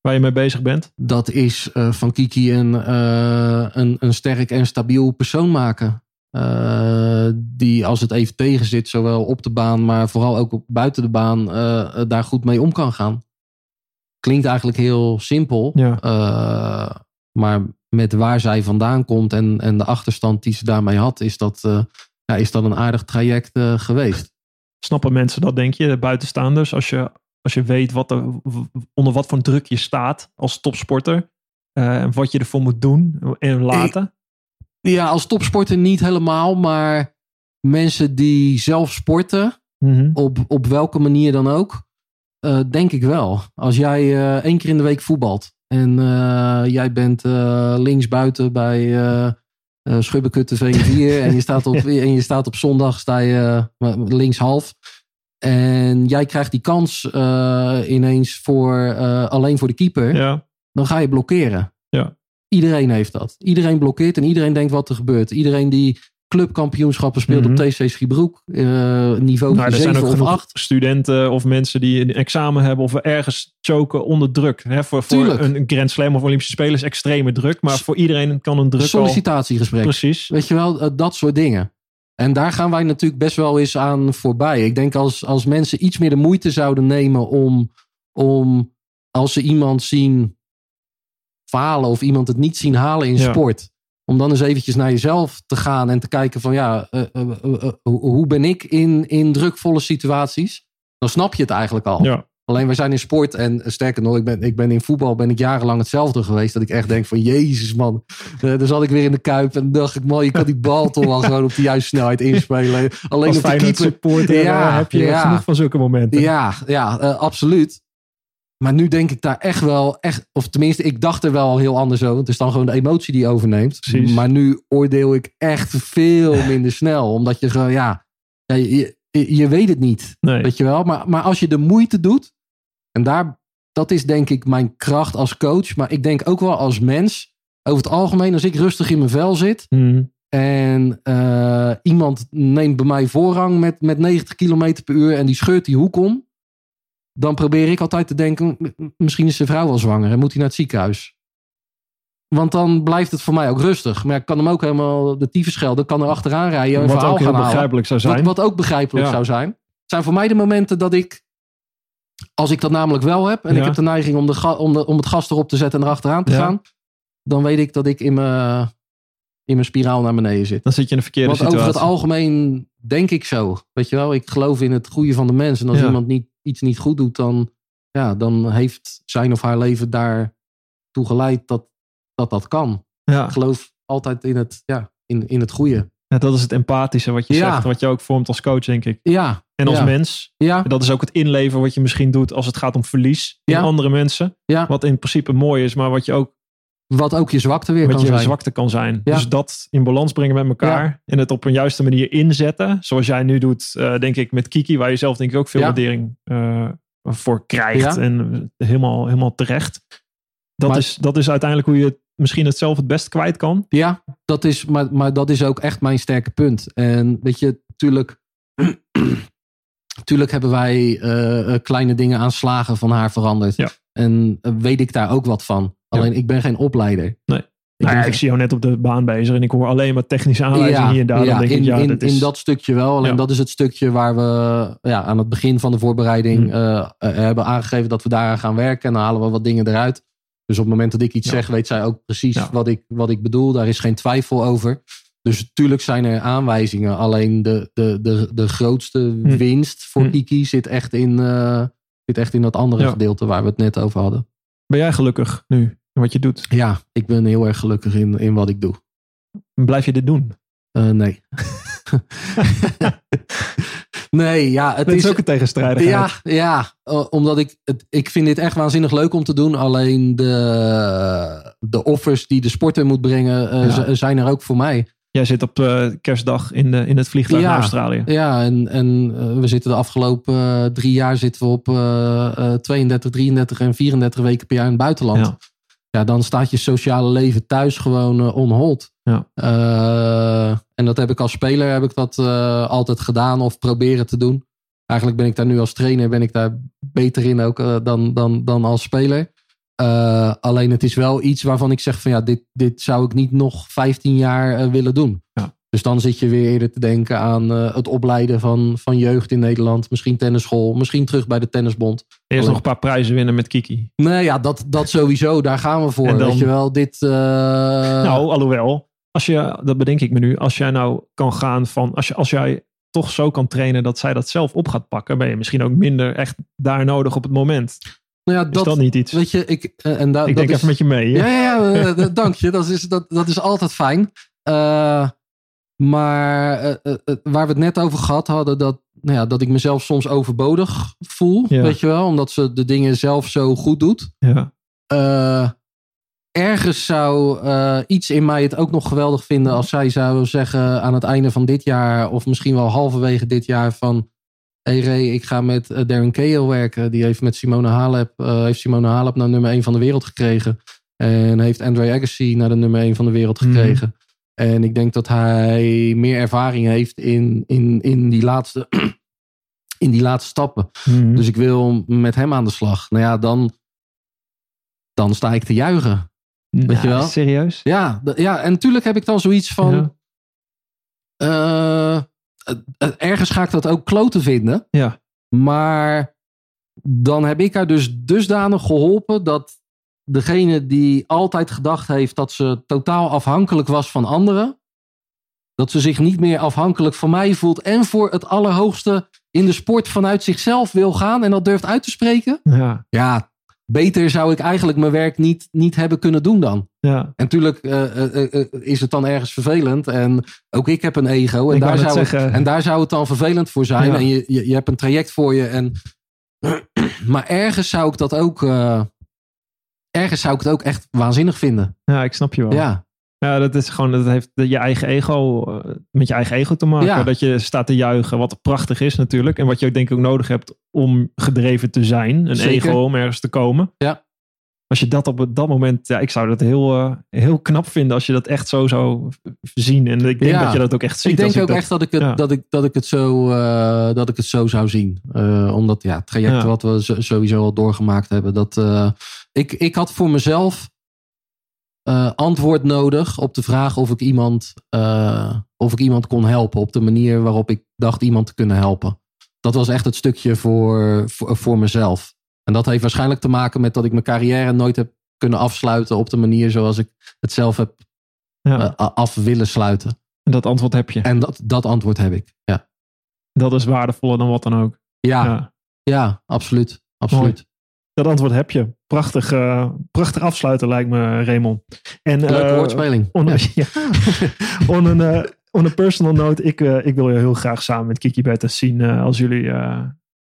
waar je mee bezig bent? Dat is eh, van Kiki een, eh, een, een sterk en stabiel persoon maken. Eh, die als het even tegen zit, zowel op de baan, maar vooral ook op, buiten de baan, daar goed mee om kan gaan. Klinkt eigenlijk heel simpel. Ja. maar met waar zij vandaan komt en, en de achterstand die ze daarmee had, is dat, ja, is dat een aardig traject geweest. Snappen mensen dat, denk je, de buitenstaanders? Als je, als je weet wat er, onder wat voor druk je staat als topsporter. eh, En wat je ervoor moet doen en laten. Ja, als topsporter niet helemaal, maar mensen die zelf sporten, Mhm. op, op welke manier dan ook, eh, denk ik wel. Als jij eh, één keer in de week voetbalt en jij bent linksbuiten bij uh, uh, Schubbekutte V4 en, je staat op, en je staat op zondag sta je uh, linkshalf. En jij krijgt die kans uh, ineens voor, alleen voor de keeper. Ja. Dan ga je blokkeren. Ja. Iedereen heeft dat. Iedereen blokkeert en iedereen denkt wat er gebeurt. Iedereen die clubkampioenschappen speelt Mhm. mm -hmm. op TC Schiebroek. Uh, niveau Nou, er 7 zijn ook of genoeg 8. studenten of mensen die een examen hebben of ergens choken onder druk. Hè, voor voor een Grand Slam of Olympische Spelen is extreme druk. Maar voor iedereen kan een druk al... Sollicitatiegesprek. Precies. Weet je wel, uh, dat soort dingen. En daar gaan wij natuurlijk best wel eens aan voorbij. Ik denk als, als mensen iets meer de moeite zouden nemen om, om als ze iemand zien falen of iemand het niet zien halen in Ja. sport. Om dan eens eventjes naar jezelf te gaan en te kijken van ja, eh, eh, eh, hoe ben ik in, in drukvolle situaties? Dan snap je het eigenlijk al. Ja. Alleen wij zijn in sport en sterker nog, ik ben, ik ben in voetbal ben ik jarenlang hetzelfde geweest. Dat ik echt denk van jezus man, dan zat ik weer in de kuip en dacht ik man, je kan die bal toch wel gewoon op de juiste snelheid inspelen. Alleen Als op de keeper. supporter Ja, heb je ja. genoeg van zulke momenten. Ja, ja absoluut. Maar nu denk ik daar echt wel, echt, of tenminste, ik dacht er wel heel anders over. Het is dan gewoon de emotie die overneemt. Precies. Maar nu oordeel ik echt veel minder snel. Omdat je gewoon, ja, je, je, je weet het niet. Nee. Weet je wel? Maar, maar als je de moeite doet, en daar, dat is denk ik mijn kracht als coach. Maar ik denk ook wel als mens, over het algemeen, als ik rustig in mijn vel zit. Hmm. En eh, iemand neemt bij mij voorrang met, met 90 km per uur en die scheurt die hoek om. Dan probeer ik altijd te denken, misschien is zijn vrouw wel zwanger en moet hij naar het ziekenhuis. Want dan blijft het voor mij ook rustig. Maar ik kan hem ook helemaal de tyfus schelden, kan er achteraan rijden een Wat verhaal ook heel gaan halen. begrijpelijk zou zijn. wat ook begrijpelijk Ja. zou zijn. Zijn voor mij de momenten dat ik, als ik dat namelijk wel heb, en Ja. ik heb de neiging om, de, om, de, om het gas erop te zetten en erachteraan te Ja. gaan, dan weet ik dat ik in mijn, in mijn spiraal naar beneden zit. Dan zit je in een verkeerde Want situatie. over het algemeen denk ik zo. Weet je wel, ik geloof in het goede van de mens. En als iemand niet, iets niet goed doet, dan, ja, dan heeft zijn of haar leven daartoe geleid dat dat, dat kan. ja. Ik geloof altijd in het, ja, in, in het goede. Ja, dat is het empathische wat je Ja. zegt. Wat je ook vormt als coach, denk ik. Ja, En als ja. mens. ja, En dat is ook het inleven wat je misschien doet als het gaat om verlies in andere mensen. ja. Wat in principe mooi is, maar wat je ook Wat ook je zwakte weer wat kan je zijn. zwakte kan zijn. Ja. Dus dat in balans brengen met elkaar. En het op een juiste manier inzetten. Zoals jij nu doet, eh, denk ik, met Kiki. Waar je zelf denk ik ook veel Ja. waardering eh, voor krijgt. En helemaal, helemaal terecht. Dat, Maar- is, dat is uiteindelijk hoe je het misschien het zelf het best kwijt kan. Ja, dat is, maar, maar dat is ook echt mijn sterke punt. En weet je, natuurlijk, natuurlijk hebben wij eh, kleine dingen aan slagen van haar veranderd. Ja. En weet ik daar ook wat van. Alleen ik ben geen opleider. Nee. Ik Nou ja, ik zie jou net op de baan bezig. En ik hoor alleen maar technische aanwijzingen hier en daar. ja, dan denk in, ik, ja, in, dat is... in dat stukje wel. Alleen Ja. dat is het stukje waar we ja, aan het begin van de voorbereiding Hmm. eh, eh, hebben aangegeven dat we daaraan gaan werken. En dan halen we wat dingen eruit. Dus op het moment dat ik iets Ja. zeg, weet zij ook precies Ja. wat, ik, wat ik bedoel. Daar is geen twijfel over. Dus natuurlijk zijn er aanwijzingen. Alleen de, de, de, de grootste Hmm. winst voor Hmm. Kiki zit echt, in, eh, zit echt in dat andere Ja. gedeelte waar we het net over hadden. Ben jij gelukkig nu wat je doet? Ja, ik ben heel erg gelukkig in, in wat ik doe. Blijf je dit doen? Eh, nee. nee, ja, het Dat is ook een tegenstrijdigheid. Ja, ja omdat ik, het, ik vind dit echt waanzinnig leuk om te doen. Alleen de, de offers die de sporter moet brengen, eh, Ja. zijn er ook voor mij. Jij zit op eh, kerstdag in, de, in het vliegtuig Ja. naar Australië. Ja, en, en we zitten de afgelopen drie jaar zitten we op eh, eh, 32, 33 en 34 weken per jaar in het buitenland. Ja. Ja, dan staat je sociale leven thuis gewoon eh, on hold. Ja. Eh, en dat heb ik als speler heb ik dat eh, altijd gedaan of proberen te doen. Eigenlijk ben ik daar nu als trainer ben ik daar beter in ook dan, dan, dan als speler. Alleen het is wel iets waarvan ik zeg van ja, dit, dit zou ik niet nog 15 jaar willen doen. Ja. Dus dan zit je weer eerder te denken aan eh, het opleiden van, van jeugd in Nederland. Misschien tennisschool, misschien terug bij de tennisbond. Eerst Alleen- nog een paar prijzen winnen met Kiki. Nee, ja, dat, dat sowieso. Daar gaan we voor. Dan- Weet je wel, dit... eh, nou, alhoewel, als je, dat bedenk ik me nu. Als jij nou kan gaan van, als, je, als jij toch zo kan trainen dat zij dat zelf op gaat pakken, ben je misschien ook minder echt daar nodig op het moment. nou ja, Is dat, dat niet iets? Weet je, ik... eh, en da, ik dat denk is, even met je mee. hè? Ja, ja, ja dank je. Dat is, dat, dat is altijd fijn. Eh, maar eh, eh, eh, waar we het net over gehad hadden, dat, nou ja, dat ik mezelf soms overbodig voel. Ja. Weet je wel, omdat ze de dingen zelf zo goed doet. Ja. Ergens zou iets in mij het ook nog geweldig vinden als zij zou zeggen aan het einde van dit jaar, of misschien wel halverwege dit jaar, van hey Ray, ik ga met Darren Cahill werken. Die heeft met Simone Halep, heeft Simone Halep naar nummer 1 van de wereld gekregen. En heeft Andre Agassi naar de nummer 1 van de wereld Mhm. gekregen. En ik denk dat hij meer ervaring heeft in, in, in, die, laatste, in die laatste stappen. Mhm. Dus ik wil met hem aan de slag. Nou ja, dan, dan sta ik te juichen. weet je wel? Serieus? Ja, ja en natuurlijk heb ik dan zoiets van. Ja. eh, ergens ga ik dat ook kloten vinden. Ja. Maar dan heb ik haar dus dusdanig geholpen dat degene die altijd gedacht heeft dat ze totaal afhankelijk was van anderen, dat ze zich niet meer afhankelijk van mij voelt en voor het allerhoogste in de sport vanuit zichzelf wil gaan en dat durft uit te spreken. Ja. Ja, beter zou ik eigenlijk mijn werk niet, niet hebben kunnen doen dan. Ja. En natuurlijk uh, uh, is het dan ergens vervelend. En ook ik heb een ego. En, Ik daar zou, het, en daar zou het dan vervelend voor zijn. Ja. En je, je, je hebt een traject voor je. En, maar ergens zou ik dat ook. Ergens zou ik het ook echt waanzinnig vinden. ja, ik snap je wel. Ja, Ja, dat is gewoon, dat heeft je eigen ego, eh, met je eigen ego te maken. Ja. Dat je staat te juichen, wat prachtig is natuurlijk. En wat je ook denk ik ook nodig hebt om gedreven te zijn. Een Zeker. ego om ergens te komen. Ja. Als je dat op dat moment, ja, ik zou dat heel, eh, heel knap vinden als je dat echt zo zou zien. En ik denk Ja. dat je dat ook echt ziet. ik denk ook dat- echt dat ik het, ja. dat ik, dat ik het, zo, eh, dat ik het zo zou zien. Eh, omdat ja, het traject Ja. wat we sowieso al doorgemaakt hebben. Dat, ik, ik had voor mezelf antwoord nodig op de vraag of ik, iemand, of ik iemand kon helpen. Op de manier waarop ik dacht iemand te kunnen helpen. Dat was echt het stukje voor, voor, voor mezelf. En dat heeft waarschijnlijk te maken met dat ik mijn carrière nooit heb kunnen afsluiten op de manier zoals ik het zelf heb Ja. eh, af willen sluiten. En dat antwoord heb je. En dat, dat antwoord heb ik. Ja, Dat is waardevoller dan wat dan ook. ja, ja. Ja. absoluut. absoluut. Dat antwoord heb je. Prachtig, eh, prachtig afsluiten lijkt me, Raymond. En, Leuke eh, woordspeling. On, Ja. ja. on, een, on a personal note, ik, ik wil je heel graag samen met Kiki Bertens zien als jullie,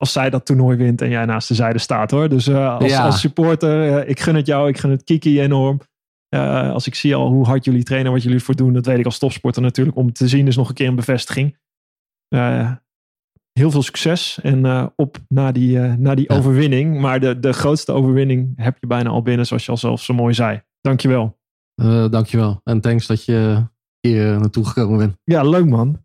als zij dat toernooi wint en jij naast de zijde staat hoor. Dus eh, als, Ja. als supporter, eh, ik gun het jou, ik gun het Kiki enorm. Eh, als ik zie al hoe hard jullie trainen, wat jullie ervoor doen, dat weet ik als topsporter natuurlijk. Om te zien is nog een keer een bevestiging. Heel veel succes en op naar die, naar die Ja. overwinning. Maar de, de grootste overwinning heb je bijna al binnen, zoals je al zelf zo mooi zei. Dankjewel. Eh, dankjewel. En thanks dat je hier naartoe gekomen bent. Ja, leuk man.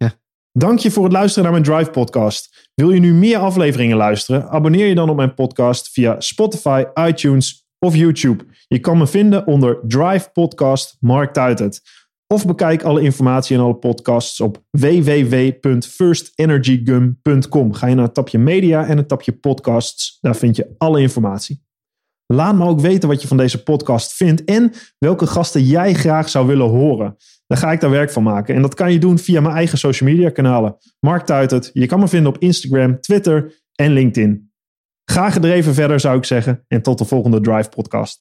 Dank je voor het luisteren naar mijn Drive podcast. Wil je nu meer afleveringen luisteren? Abonneer je dan op mijn podcast via Spotify, iTunes of YouTube. Je kan me vinden onder Drive Podcast Mark Tuitert. Of bekijk alle informatie en alle podcasts op www.firstenergygum.com. Ga je naar het tapje media en het tapje podcasts. Daar vind je alle informatie. Laat me ook weten wat je van deze podcast vindt en welke gasten jij graag zou willen horen. Dan ga ik daar werk van maken. En dat kan je doen via mijn eigen social media kanalen. Mark Tuitert. Je kan me vinden op Instagram, Twitter en LinkedIn. Ga gedreven verder zou ik zeggen. En tot de volgende Drive podcast.